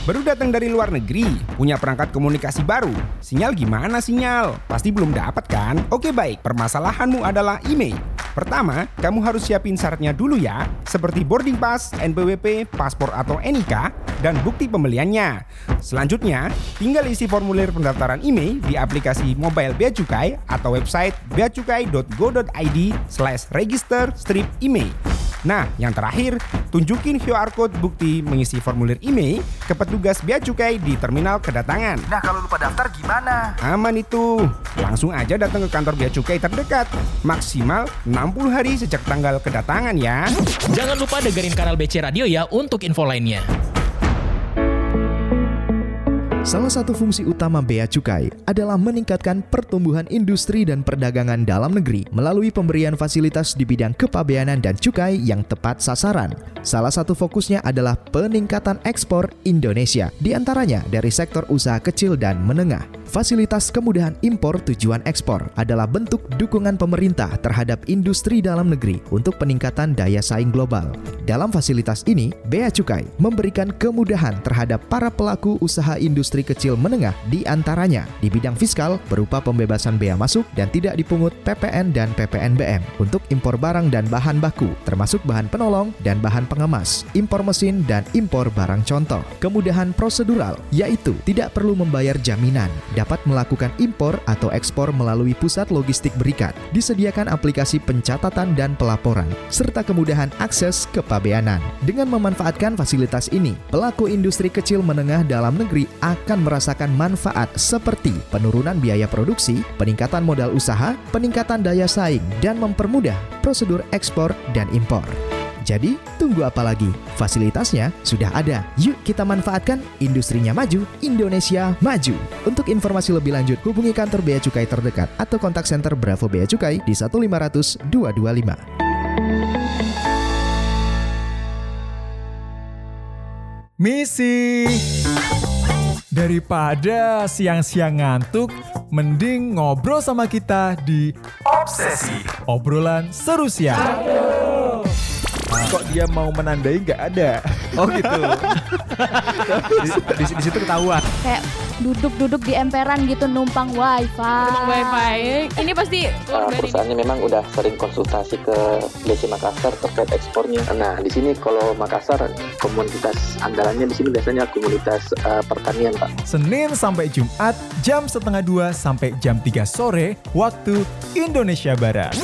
Baru datang dari luar negeri, punya perangkat komunikasi baru. Sinyal gimana sinyal? Pasti belum dapat kan? Oke baik, permasalahanmu adalah email. Pertama, kamu harus siapin syaratnya dulu ya, seperti boarding pass, NPWP, paspor atau NIK, dan bukti pembeliannya. Selanjutnya, tinggal isi formulir pendaftaran email di aplikasi mobile Bea Cukai atau website beacukai.go.id slash register strip email. Nah, yang terakhir, tunjukin QR code bukti mengisi formulir email ke petugas bea cukai di terminal kedatangan. Nah kalau lupa daftar gimana? Aman itu. Langsung aja datang ke kantor bea cukai terdekat. Maksimal 60 hari sejak tanggal kedatangan ya. Jangan lupa dengerin kanal BC Radio ya untuk info lainnya. Salah satu fungsi utama Bea Cukai adalah meningkatkan pertumbuhan industri dan perdagangan dalam negeri melalui pemberian fasilitas di bidang kepabeanan dan cukai yang tepat sasaran. Salah satu fokusnya adalah peningkatan ekspor Indonesia, di antaranya dari sektor usaha kecil dan menengah. Fasilitas kemudahan impor tujuan ekspor adalah bentuk dukungan pemerintah terhadap industri dalam negeri untuk peningkatan daya saing global. Dalam fasilitas ini, Bea Cukai memberikan kemudahan terhadap para pelaku usaha industri kecil menengah di antaranya di bidang fiskal berupa pembebasan bea masuk dan tidak dipungut PPN dan PPNBM untuk impor barang dan bahan baku, termasuk bahan penolong dan bahan pengemas, impor mesin dan impor barang contoh. Kemudahan prosedural, yaitu tidak perlu membayar jaminan, dapat melakukan impor atau ekspor melalui pusat logistik berikat, disediakan aplikasi pencatatan dan pelaporan, serta kemudahan akses kepabeanan. Dengan memanfaatkan fasilitas ini, pelaku industri kecil menengah dalam negeri akan merasakan manfaat seperti penurunan biaya produksi, peningkatan modal usaha, peningkatan daya saing, dan mempermudah prosedur ekspor dan impor. Jadi, tunggu apa lagi? Fasilitasnya sudah ada. Yuk kita manfaatkan industrinya maju, Indonesia maju. Untuk informasi lebih lanjut, hubungi kantor Bea Cukai terdekat atau kontak center Bravo Bea Cukai di 1500 225. Misi Daripada siang-siang ngantuk, mending ngobrol sama kita di Obsesi Obrolan Seru Siang. Kok dia mau menandai nggak ada? Oh gitu. <laughs> di, di, di situ ketahuan. kayak duduk-duduk di emperan gitu numpang wifi. Numpang wifi. Ini pasti Uh, perusahaannya memang udah sering konsultasi ke BC Makassar terkait ekspornya. Nah, di sini kalau Makassar komunitas andalannya di sini biasanya komunitas uh, pertanian, Pak. Senin sampai Jumat jam setengah dua sampai jam 3 sore waktu Indonesia Barat.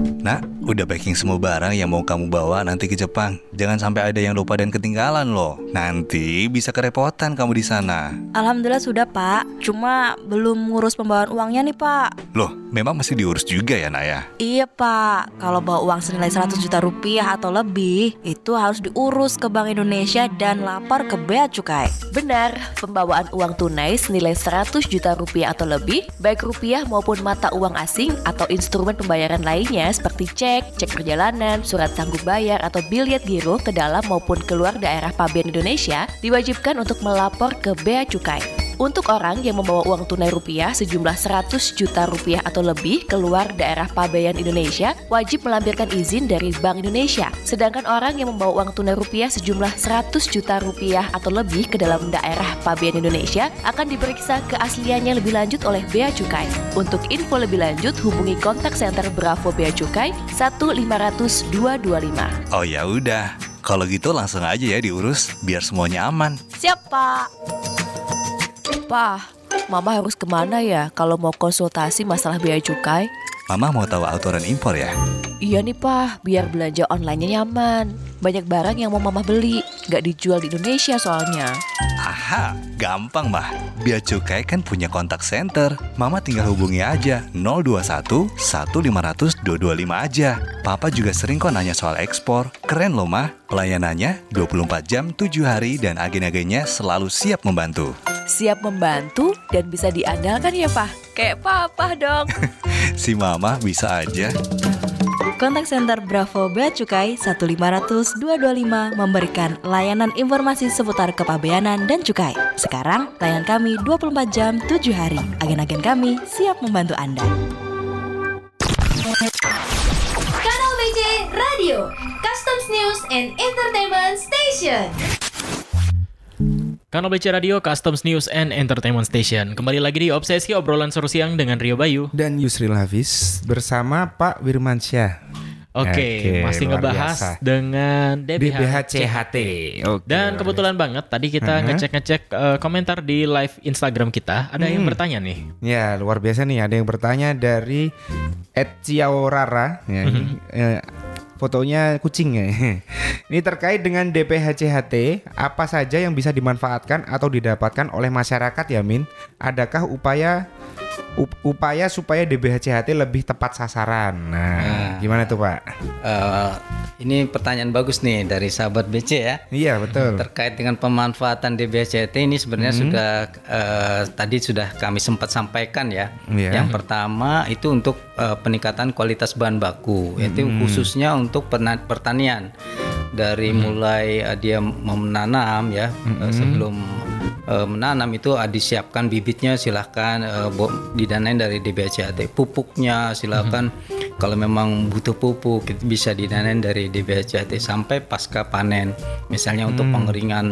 Nak, udah packing semua barang yang mau kamu bawa nanti ke Jepang. Jangan sampai ada yang lupa dan ketinggalan loh. Nanti bisa kerepotan kamu di sana. Alhamdulillah sudah pak, cuma belum ngurus pembawaan uangnya nih pak. Loh, memang masih diurus juga ya, Nak ya? Iya pak, kalau bawa uang senilai 100 juta rupiah atau lebih, itu harus diurus ke Bank Indonesia dan lapor ke Bea Cukai. Benar, pembawaan uang tunai senilai 100 juta rupiah atau lebih, baik rupiah maupun mata uang asing atau instrumen pembayaran lainnya seperti cek, cek perjalanan, surat sanggup bayar atau biliet giro ke dalam maupun keluar daerah pabean Indonesia diwajibkan untuk melapor ke Bea Cukai. Untuk orang yang membawa uang tunai rupiah sejumlah 100 juta rupiah atau lebih keluar daerah pabean Indonesia wajib melampirkan izin dari Bank Indonesia. Sedangkan orang yang membawa uang tunai rupiah sejumlah 100 juta rupiah atau lebih ke dalam daerah pabean Indonesia akan diperiksa keasliannya lebih lanjut oleh Bea Cukai. Untuk info lebih lanjut hubungi kontak center Bravo Bea Cukai 1500225. Oh ya udah. Kalau gitu langsung aja ya diurus biar semuanya aman. Siap pak. Pak, Mama harus ke mana ya kalau mau konsultasi masalah biaya cukai? Mama mau tahu aturan impor ya? Iya nih Pak, biar belanja online-nya nyaman. Banyak barang yang mau Mama beli, nggak dijual di Indonesia soalnya. Aha, gampang mah. Bea Cukai kan punya kontak center. Mama tinggal hubungi aja 021 1500 225 aja. Papa juga sering kok nanya soal ekspor. Keren loh mah. Pelayanannya 24 jam 7 hari dan agen-agennya selalu siap membantu. Siap membantu dan bisa diandalkan ya Pak. Kayak Papa dong. <laughs> Si Mama bisa aja. Kontak center Bravo Bea Cukai 1500 225 memberikan layanan informasi seputar kepabeanan dan cukai. Sekarang, layan kami 24 jam 7 hari. Agen-agen kami siap membantu Anda. Kanal BC Radio, Customs News and Entertainment Station. Kanal BC Radio, Customs News and Entertainment Station. Kembali lagi di Obsesi Obrolan Seru Siang dengan Rio Bayu. Dan Yusril Hafiz bersama Pak Wirmansyah. Oke, masih luar ngebahas biasa. dengan DBH, DBH CHT. Oke, Dan kebetulan banget tadi kita Uh-huh. ngecek-ngecek eh, komentar di live Instagram kita, ada yang Hmm. bertanya nih. Ya luar biasa nih ada yang bertanya dari Ed Ciaorara ya, ini, Mhm. Fotonya kucing ya. <laughs> Ini terkait dengan DPHCHT apa saja yang bisa dimanfaatkan atau didapatkan oleh masyarakat ya Min? Adakah upaya up- upaya supaya DBHCHT lebih tepat sasaran? Nah, Nah. gimana tuh Pak? Eh, ini pertanyaan bagus nih dari sahabat BC ya. Iya betul. Terkait dengan pemanfaatan DBHCT ini sebenarnya Hmm. sudah eh, tadi sudah kami sempat sampaikan ya. Iya. Yang pertama itu untuk eh, peningkatan kualitas bahan baku, yaitu Hmm. khususnya untuk pertanian. Dari mulai eh, dia menanam ya Hmm. sebelum eh, menanam itu ah, disiapkan bibitnya silahkan bo- didanain dari DBHCAT pupuknya silahkan kalau memang butuh pupuk itu bisa didanain dari DBHCAT sampai pasca panen misalnya untuk Hmm. pengeringan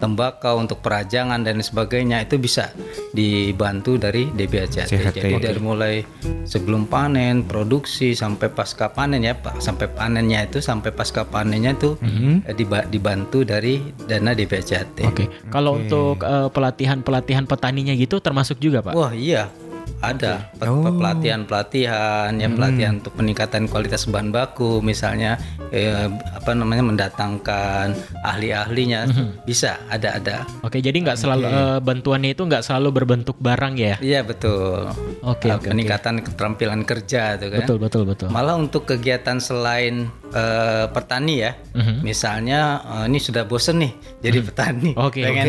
tembakau untuk perajangan dan sebagainya itu bisa dibantu dari CHT. jadi dari mulai sebelum panen produksi sampai pasca panen ya Pak sampai panennya itu sampai pasca panennya itu eh, diba- dibantu dari dana DBHCAT Oke. Kalau untuk eh, pelatihan-pelatihan petaninya gitu termasuk juga, Pak? Wah iya ada pe- pe- pelatihan-pelatihan ya pelatihan untuk peningkatan kualitas bahan baku misalnya eh, apa namanya mendatangkan ahli-ahlinya bisa ada ada Oke, jadi nggak selalu eh, bantuannya itu nggak selalu berbentuk barang ya? iya betul Oke, Eh, oke, oke. peningkatan keterampilan kerja tuh kan Betul, betul, betul. malah untuk kegiatan selain eh, petani ya Mhm. misalnya eh, ini sudah bosen nih jadi petani Oke, pengen.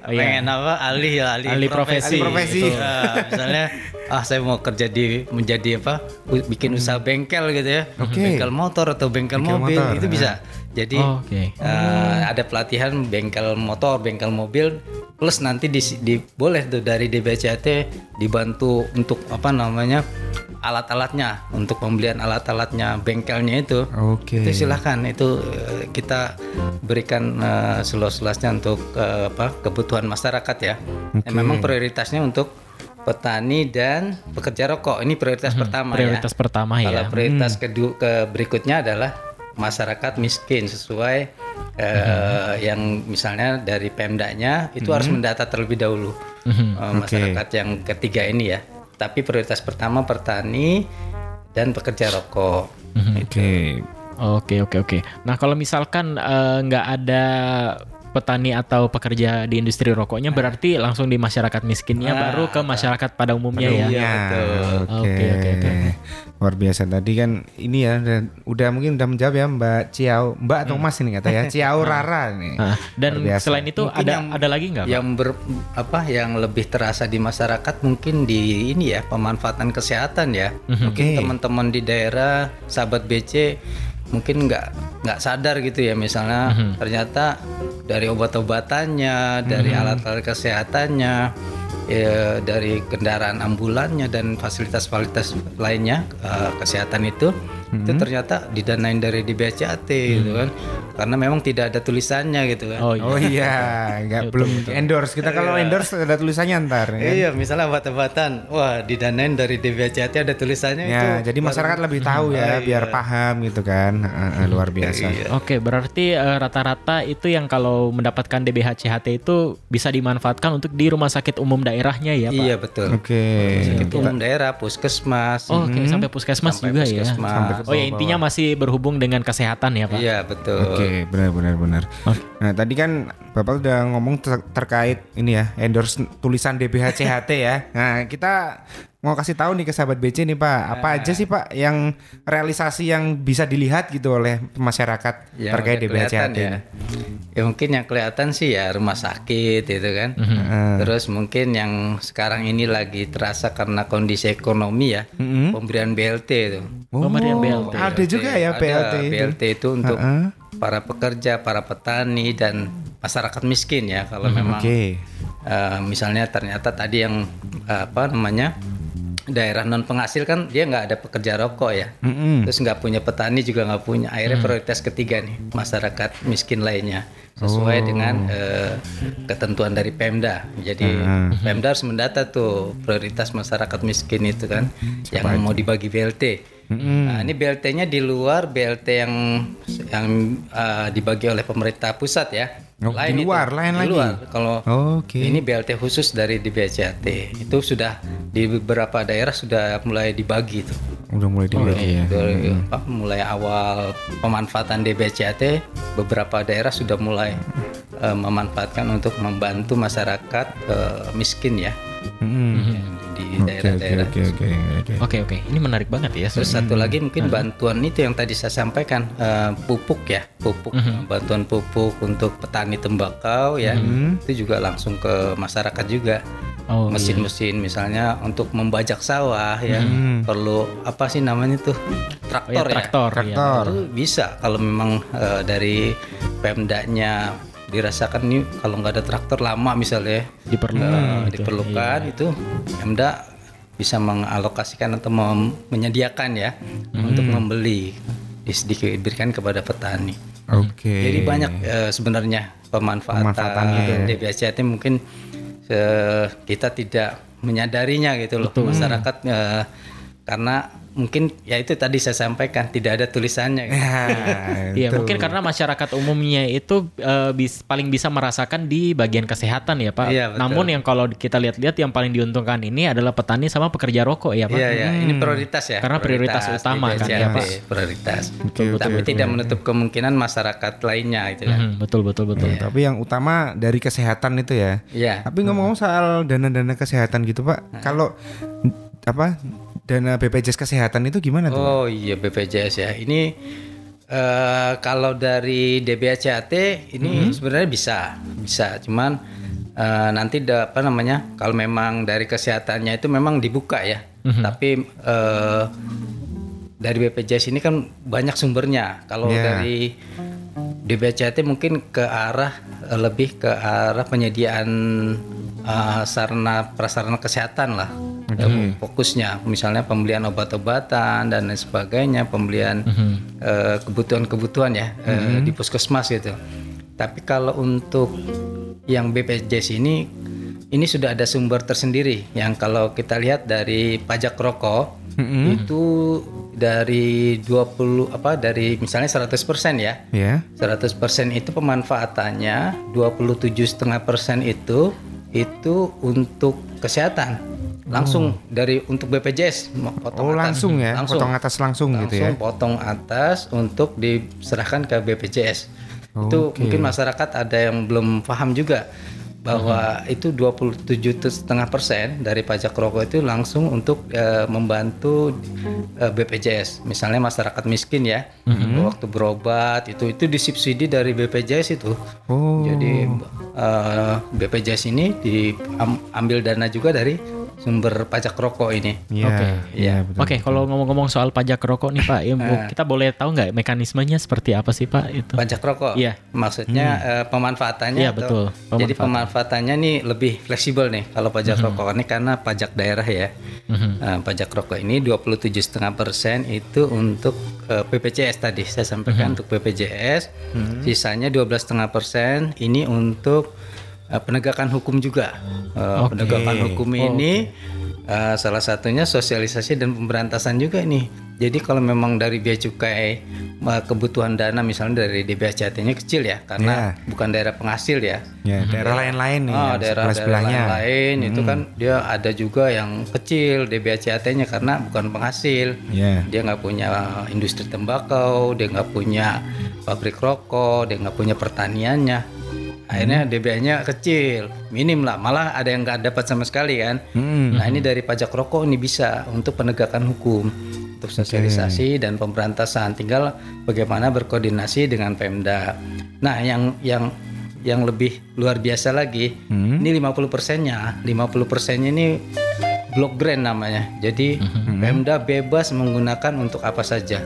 Oh, iya. pengen apa ahli ya ahli, Ahli profesi. Ahli profesi. Gitu. Ah, misalnya <laughs> ah saya mau kerja di menjadi apa bikin usaha bengkel gitu ya Oke. bengkel motor atau bengkel, Bengkel mobil motor, itu ah. bisa jadi Oh, oke. eh, ada pelatihan bengkel motor bengkel mobil plus nanti di, di- boleh tuh dari DBCAT dibantu untuk apa namanya alat-alatnya untuk pembelian alat-alatnya bengkelnya itu Oke. itu silahkan itu eh, kita berikan eh, seluas-luasnya untuk eh, apa kebutuhan masyarakat ya. Oke. Dan memang prioritasnya untuk petani dan pekerja rokok ini prioritas pertama Hmm, prioritas ya. pertama ya. Kalau prioritas kedua ke berikutnya adalah masyarakat miskin sesuai eh, yang misalnya dari Pemdanya itu harus mendata terlebih dahulu Mhm. eh, masyarakat yang ketiga ini ya. Tapi prioritas pertama petani dan pekerja rokok. Oke. Oke, oke, oke. Nah, kalau misalkan eh, nggak ada petani atau pekerja di industri rokoknya berarti langsung di masyarakat miskinnya Nah, baru ke masyarakat pada umumnya ya. Iya, Oke, oke, oke. Luar biasa tadi kan ini ya udah, udah mungkin udah menjawab ya Mbak Ciao, Mbak atau Mas ini kata ya, <laughs> Ciao Rara nih. Nah, dan selain itu Mungkin ada yang- ada lagi nggak? Pak? yang ber apa yang lebih terasa di masyarakat mungkin di ini ya pemanfaatan kesehatan ya mungkin Oke. teman-teman di daerah sahabat BC mungkin nggak nggak sadar gitu ya misalnya ternyata dari obat-obatannya dari alat-alat kesehatannya ya, dari kendaraan ambulannya dan fasilitas-fasilitas lainnya eh, kesehatan itu itu ternyata didanain dari DBCAT gitu kan karena memang tidak ada tulisannya gitu kan Oh Oh iya, nggak belum endorse. Kita kalau Iya. endorse ada tulisannya ntar. ya. Iya, misalnya obat-obatan, wah didanain dari DBCAT ada tulisannya itu. Ya, jadi masyarakat lebih tahu ya, Ah, biar iya. paham gitu kan. Heeh, heeh, luar biasa. Oke, berarti eh, rata-rata itu yang kalau mendapatkan DBHCHT itu bisa dimanfaatkan untuk di rumah sakit umum daerahnya ya, Pak? Iya betul. Oke. Sakit umum daerah, puskesmas. Oh, Oke, sampai puskesmas Sampai juga puskesmas. ya. Sampai oh ya intinya masih berhubung dengan kesehatan ya, Pak. Iya betul. Oke, benar benar benar. Nah, tadi kan Bapak udah ngomong ter- terkait ini ya, endorse tulisan DBHCHT ya. Nah, kita mau kasih tahu nih ke sahabat BC nih, Pak. Apa Nah. aja sih, Pak, yang realisasi yang bisa dilihat gitu oleh masyarakat Yang terkait DBHCHT ya. ini? Ya mungkin yang kelihatan sih ya rumah sakit itu kan. Mhm. Terus mungkin yang sekarang ini lagi terasa karena kondisi ekonomi ya, Mhm. pemberian BLT itu. Oh, Pemberian BLT. Ada juga ya Ada BLT itu. BLT itu untuk Heeh. para pekerja, para petani dan masyarakat miskin ya kalau memang Oke. eh, misalnya ternyata tadi yang eh, apa namanya daerah non penghasil kan dia nggak ada pekerja rokok ya Mm-mm. terus nggak punya petani juga nggak punya akhirnya Hmm. prioritas ketiga nih masyarakat miskin lainnya sesuai Oh. dengan eh, ketentuan dari Pemda jadi Hmm. Pemda harus mendata tuh prioritas masyarakat miskin itu kan yang mau dibagi BLT Mm-mm. Nah, ini BLT-nya di luar BLT yang yang uh, dibagi oleh pemerintah pusat ya. Oh, di luar, lain Di lagi? luar. Kalau Oke. ini BLT khusus dari DBCAT itu sudah di beberapa daerah sudah mulai dibagi tuh. Udah mulai dibagi ya. Dari, apa, mulai awal pemanfaatan DBCAT beberapa daerah sudah mulai uh, memanfaatkan untuk membantu masyarakat uh, miskin ya Mm-mm. di Oke, daerah-daerah. Oke, oke, oke, oke. Oke, oke. Ini menarik banget ya. Terus satu lagi mungkin bantuan itu yang tadi saya sampaikan eh, pupuk ya, pupuk bantuan pupuk untuk petani tembakau ya, itu juga langsung ke masyarakat juga. Oh, iya. Mesin-mesin misalnya untuk membajak sawah ya, perlu apa sih namanya tuh traktor Oh, ya, traktor, ya. iya. Itu bisa kalau memang eh, dari Pemdanya dirasakan nih kalau nggak ada traktor lama misalnya Diperlukan eh, gitu, diperlukan itu Pemda bisa mengalokasikan atau mem- menyediakan ya untuk membeli diberikan kepada petani. Oke. Jadi banyak eh, sebenarnya pemanfaatan, Pemanfaatannya ya. DBHCT mungkin eh, kita tidak menyadarinya gitu loh. Masyarakat eh, karena mungkin ya itu tadi saya sampaikan tidak ada tulisannya. gitu. <laughs> Iya, mungkin karena masyarakat umumnya itu eh, bis- paling bisa merasakan di bagian kesehatan ya, Pak. Iya, betul. Namun yang kalau kita lihat-lihat yang paling diuntungkan ini adalah petani sama pekerja rokok ya, Pak. Iya ya, ini Hmm. prioritas ya. Karena prioritas, utama kan ya, Pak. Prioritas. Betul, Tapi betul, tidak betul. menutup kemungkinan masyarakat lainnya itu kan. Mhm, betul betul betul. Tapi yang utama dari kesehatan itu ya. Iya. Tapi ngomong soal dana-dana kesehatan gitu Pak, kalau apa dana BPJS kesehatan itu gimana tuh? Oh iya BPJS ya. Ini eh, kalau dari DBHCAT ini sebenarnya bisa, bisa. Cuman eh, nanti da- apa namanya? Kalau memang dari kesehatannya itu memang dibuka ya. Tapi eh, dari BPJS ini kan banyak sumbernya. Kalau Iya. dari DBHCAT mungkin ke arah eh, lebih ke arah penyediaan eh, sarana prasarana kesehatan lah. Eh, fokusnya. Misalnya pembelian obat-obatan dan lain sebagainya pembelian eh, kebutuhan-kebutuhan ya eh, di puskesmas gitu. Tapi kalau untuk yang BPJS ini ini sudah ada sumber tersendiri. Yang kalau kita lihat dari pajak rokok itu dari 20 apa dari misalnya 100% ya Ya. 100% itu pemanfaatannya 27,5% itu itu untuk kesehatan langsung dari untuk BPJS potong Oh atas. langsung ya, potong atas langsung, gitu ya. Langsung potong atas untuk diserahkan ke BPJS itu Oke. mungkin masyarakat ada yang belum paham juga bahwa Mhm. itu 27,5 persen dari pajak rokok itu langsung untuk eh, membantu eh, BPJS. Misalnya masyarakat miskin ya, Mhm. waktu berobat itu itu disubsidi dari BPJS itu. Oh. Jadi eh, BPJS ini diambil dana juga dari sumber pajak rokok ini. Iya, Oke. iya, betul. Oke, kalau ngomong-ngomong soal pajak rokok nih Pak, ya, Bu, Ah. kita boleh tahu nggak mekanismenya seperti apa sih Pak itu? Pajak rokok. Iya. Maksudnya eh, pemanfaatannya. Iya, betul. Jadi Pemanfaatan. pemanfaatannya nih lebih fleksibel nih kalau pajak rokok ini karena pajak daerah ya. Mhm. Nah, pajak rokok ini 27,5% itu untuk eh, BPJS tadi saya sampaikan untuk BPJS. Sisanya 12,5% ini untuk eh, penegakan hukum juga. Eh, Oke. Penegakan hukum ini eh, salah satunya sosialisasi dan pemberantasan juga nih. Jadi kalau memang dari bea cukai kebutuhan dana misalnya dari DBHCT-nya kecil ya karena bukan daerah penghasil ya. Ya, daerah lain-lain nih. Oh, daerah daerah lain itu Hmm. kan dia ada juga yang kecil DBHCT-nya karena bukan penghasil. Ya. Dia nggak punya industri tembakau, dia nggak punya pabrik rokok, dia nggak punya pertaniannya. Akhirnya Hmm. DBH-nya kecil, minim lah. Malah ada yang nggak dapat sama sekali kan. Hmm. Nah ini dari pajak rokok ini bisa untuk penegakan hukum, untuk sosialisasi dan pemberantasan. Tinggal bagaimana berkoordinasi dengan Pemda. Nah yang yang yang lebih luar biasa lagi, Hmm. ini 50 persennya, 50 persennya ini block grant namanya. Jadi Pemda bebas menggunakan untuk apa saja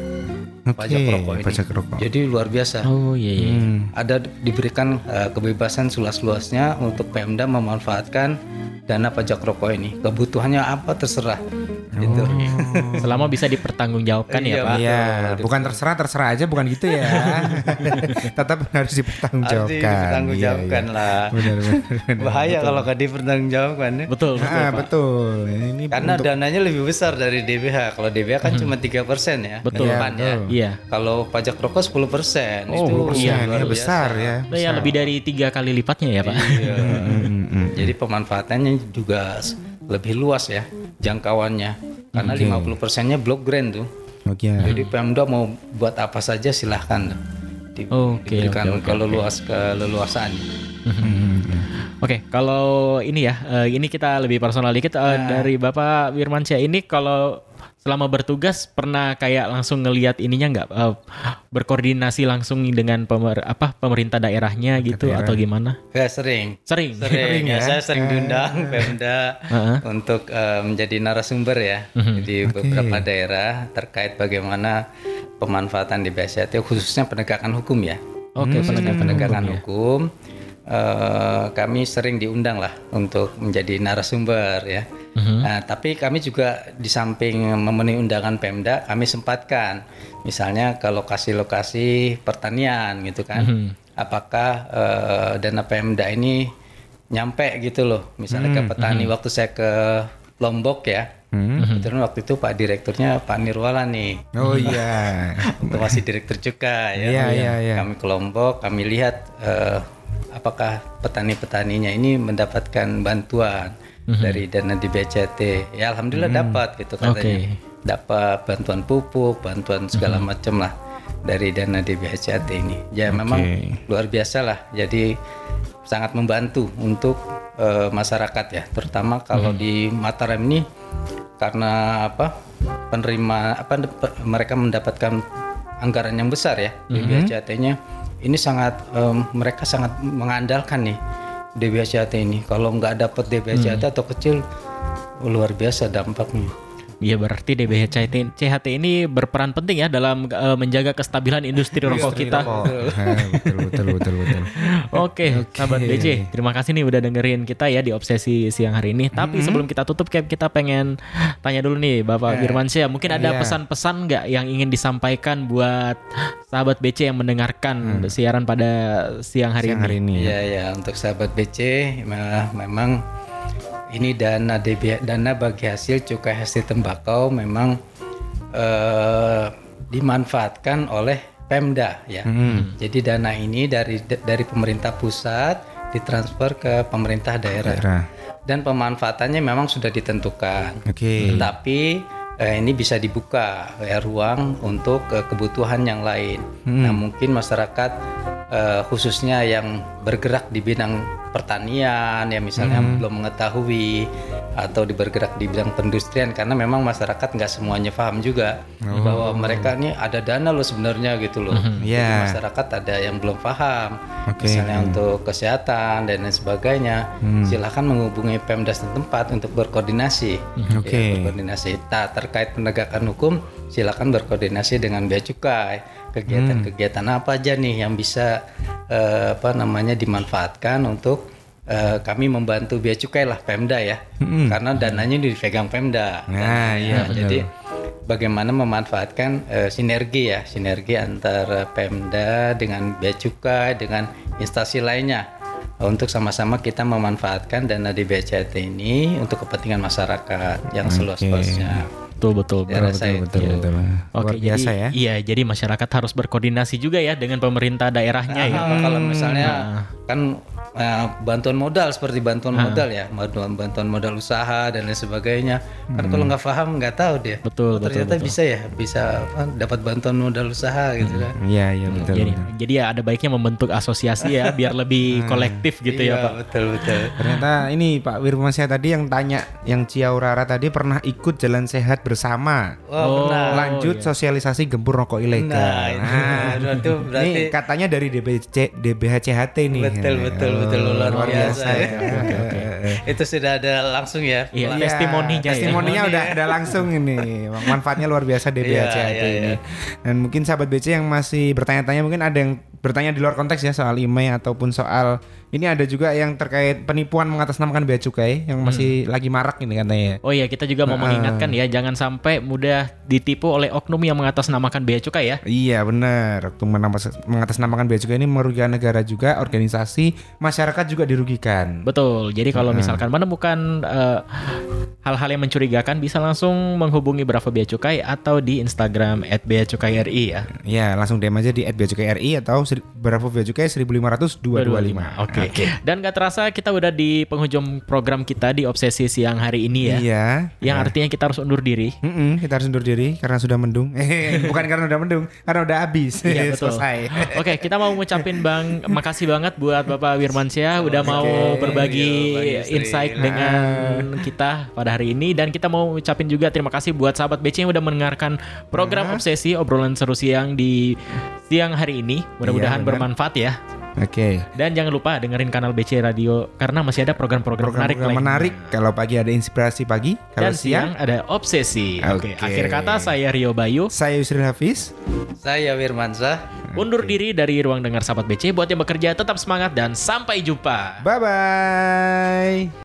pajak Oke, rokok ini. pajak rokok. Jadi luar biasa. Oh iya iya. Hmm. Ada diberikan eh, kebebasan seluas-luasnya untuk Pemda memanfaatkan dana pajak rokok ini. Kebutuhannya apa terserah. Gitu. <laughs> Selama bisa dipertanggungjawabkan ya Iya, Pak. Iya, bukan terserah terserah aja bukan gitu ya. <laughs> Tetap harus dipertanggungjawabkan. Harus dipertanggungjawabkan Iya, iya. lah. Benar, benar, benar. <laughs> Bahaya Betul. kalau gak dipertanggungjawabkan ya. Betul betul. Ah, Pak. betul. Ini Karena untuk- dananya lebih besar dari DBH. Kalau DBH kan cuma 3% ya. Betul. Depan ya. Iya. Kalau pajak rokok 10%. Oh, itu 10%, iya, ya, luar besar biasa. ya. Nah, ya lebih dari tiga kali lipatnya ya Pak. Iya. Jadi pemanfaatannya juga lebih luas ya jangkauannya. Karena Oke. 50 persennya blok grant tuh. Oke. Jadi Pemda mau buat apa saja silahkan tuh. Di- Oke, diberikan oke, oke, keleluas keleluasaan. <laughs> Oke, kalau ini ya, eh, ini kita lebih personal dikit eh, dari Bapak Wirmansyah ini kalau selama bertugas pernah kayak langsung ngelihat ininya nggak eh, berkoordinasi langsung dengan pemer, apa pemerintah daerahnya gitu Daerah. atau gimana? Ya sering. Sering. <laughs> Sering, ya. ya. Saya sering Eh. diundang Pemda Heeh. untuk eh, menjadi narasumber ya Mhm. di Oke. beberapa daerah terkait bagaimana pemanfaatan di BST khususnya penegakan hukum ya. Oke, Khususnya penegakan penegakan hukum, ya. hukum. eh, kami sering diundang lah untuk menjadi narasumber ya. Mhm. Nah, tapi kami juga di samping memenuhi undangan Pemda, kami sempatkan misalnya ke lokasi-lokasi pertanian gitu kan. Mhm. Apakah eh, dana Pemda ini nyampe gitu loh. Misalnya ke Hmm, petani mhm. waktu saya ke Lombok ya. Hmm. Kebetulan waktu itu Pak Direkturnya Pak Nirwala nih. Oh iya. Waktu <laughs> masih Direktur Cukai ya. Iya, iya, iya. Kami ke Lombok, kami lihat eh, apakah petani-petaninya ini mendapatkan bantuan Mhm. dari dana di BCT. Ya alhamdulillah Hmm. dapat gitu katanya. Oke. Dapat bantuan pupuk, bantuan segala Mhm. macam lah dari dana di BCT ini. Ya memang luar biasa lah. Jadi sangat membantu untuk eh, masyarakat ya, terutama kalau Mhm. di Mataram ini karena apa penerima apa mereka mendapatkan anggaran yang besar ya di Mhm. BCT-nya ini sangat em, mereka sangat mengandalkan nih DBHCT ini kalau nggak dapat DBHCT Hmm. atau kecil luar biasa dampaknya Iya berarti DBHCT CHT ini berperan penting ya dalam eh, menjaga kestabilan industri rokok kita. <laughs> betul betul betul betul. Oke, sahabat BJ, terima kasih nih udah dengerin kita ya di obsesi siang hari ini. Tapi Mhm. sebelum kita tutup, Cap, kita pengen tanya dulu nih, Bapak Eh, Firmansyah, mungkin ada iya. pesan-pesan nggak yang ingin disampaikan buat sahabat BC yang mendengarkan siaran pada siang hari Hmm. Siang ini? hari ini. Ya ya untuk sahabat BC me- memang ini dana DB, dana bagi hasil cukai hasil tembakau memang eh, dimanfaatkan oleh Pemda ya. Hmm. Jadi dana ini dari dari pemerintah pusat ditransfer ke pemerintah daerah. Daerah. Dan pemanfaatannya memang sudah ditentukan. Oke. Tetapi eh, ini bisa dibuka ya, ruang untuk eh, kebutuhan yang lain. Hmm. Nah, mungkin masyarakat eh, khususnya yang bergerak di bidang pertanian ya misalnya Hmm. belum mengetahui atau di bergerak di bidang perindustrian karena memang masyarakat nggak semuanya paham juga Oh. bahwa mereka ini ada dana loh sebenarnya gitu loh. Mhm. Jadi Iya. masyarakat ada yang belum paham Oke. misalnya Hmm. untuk kesehatan dan lain sebagainya. Hmm. Silahkan menghubungi Pemda setempat untuk berkoordinasi. Mhm. Oke. Ya, berkoordinasi. Nah, terkait penegakan hukum, silakan berkoordinasi dengan bea cukai. Kegiatan-kegiatan Hmm. apa aja nih yang bisa eh, apa namanya dimanfaatkan untuk eh, kami membantu bea cukai lah Pemda ya. Hmm. Karena dananya dipegang Pemda. Nah, iya, benar. jadi bagaimana memanfaatkan eh, sinergi ya, sinergi antara Pemda dengan bea cukai dengan instansi lainnya untuk sama-sama kita memanfaatkan dana di BCT ini untuk kepentingan masyarakat yang seluas-luasnya. Betul betul. Ya, betul, rasa betul, itu. betul, betul. Oke, Luar biasa jadi ya. iya, jadi masyarakat harus berkoordinasi juga ya dengan pemerintah daerahnya ya. Ah, Kalau misalnya Nah. kan eh, bantuan modal seperti bantuan Ah. modal ya, bantuan bantuan modal usaha dan lain sebagainya. Kan kalau nggak paham nggak tahu dia. Hmm. Betul, Oh, betul, Ternyata betul. bisa ya, bisa apa, dapat bantuan modal usaha gitu kan. Iya iya betul. jadi, betul. jadi ya ada baiknya membentuk asosiasi ya <laughs> biar lebih kolektif gitu ya Iya, Pak. Betul betul. Ternyata ini Pak Wirmansyah tadi yang tanya, yang Ciaurara tadi pernah ikut jalan sehat bersama. Oh. Lanjut sosialisasi gempur rokok ilegal. Nah, <laughs> itu berarti, berarti ini katanya dari DBC, DBHCHT nih. Betul betul betul Oh, luar, luar biasa. biasa ya. <laughs> Itu sudah ada langsung ya. Iya, Pelan- testimoninya ya. Testimoninya udah ada langsung ini. Manfaatnya luar biasa DBHCHT Iya, iya, ini. iya. Dan mungkin sahabat BC yang masih bertanya-tanya mungkin ada yang bertanya di luar konteks ya soal email ataupun soal ini ada juga yang terkait penipuan mengatasnamakan bea cukai yang masih lagi marak ini katanya. Oh iya, kita juga mau Nah, mengingatkan ya, jangan sampai mudah ditipu oleh oknum yang mengatasnamakan bea cukai ya. Iya benar. Menampas- mengatasnamakan bea cukai ini merugikan negara juga, organisasi, masyarakat juga dirugikan. Betul. Jadi kalau Heeh. misalkan menemukan eh, hal-hal yang mencurigakan bisa langsung menghubungi Bravo Bea Cukai atau di Instagram @beacukai_ri ya. Ya langsung DM aja di @beacukai.ri atau Bravo Bea Cukai 15525. Oke. Dan gak terasa kita udah di penghujung program kita di Obsesi Siang hari ini ya. Iya. Yang Ya. artinya kita harus undur diri. Mm-mm, kita harus undur diri karena sudah mendung. Eh, <laughs> bukan karena udah mendung, karena udah habis. Iya <laughs> betul. Selesai. <laughs> Oke, kita mau ngucapin Bang makasih banget buat Bapak Wirmansyah udah mau berbagi Iya, Yusri. insight dengan kita pada hari ini dan kita mau ngucapin juga terima kasih buat sahabat BC yang udah mendengarkan program Obsesi obrolan seru siang di siang hari ini. Mudah-mudahan Iya, bermanfaat ya. Oke. Dan jangan lupa dengerin kanal BC Radio karena masih ada program-program menarik Program lainnya. menarik. Kalau pagi ada inspirasi pagi, kalau Dan siang ada obsesi. Oke, Oke. akhir kata saya Rio Bayu. Saya Yusril Hafiz. Saya Wirmansyah. Undur diri dari ruang dengar sahabat BC buat yang bekerja tetap semangat dan sampai jumpa. Bye bye.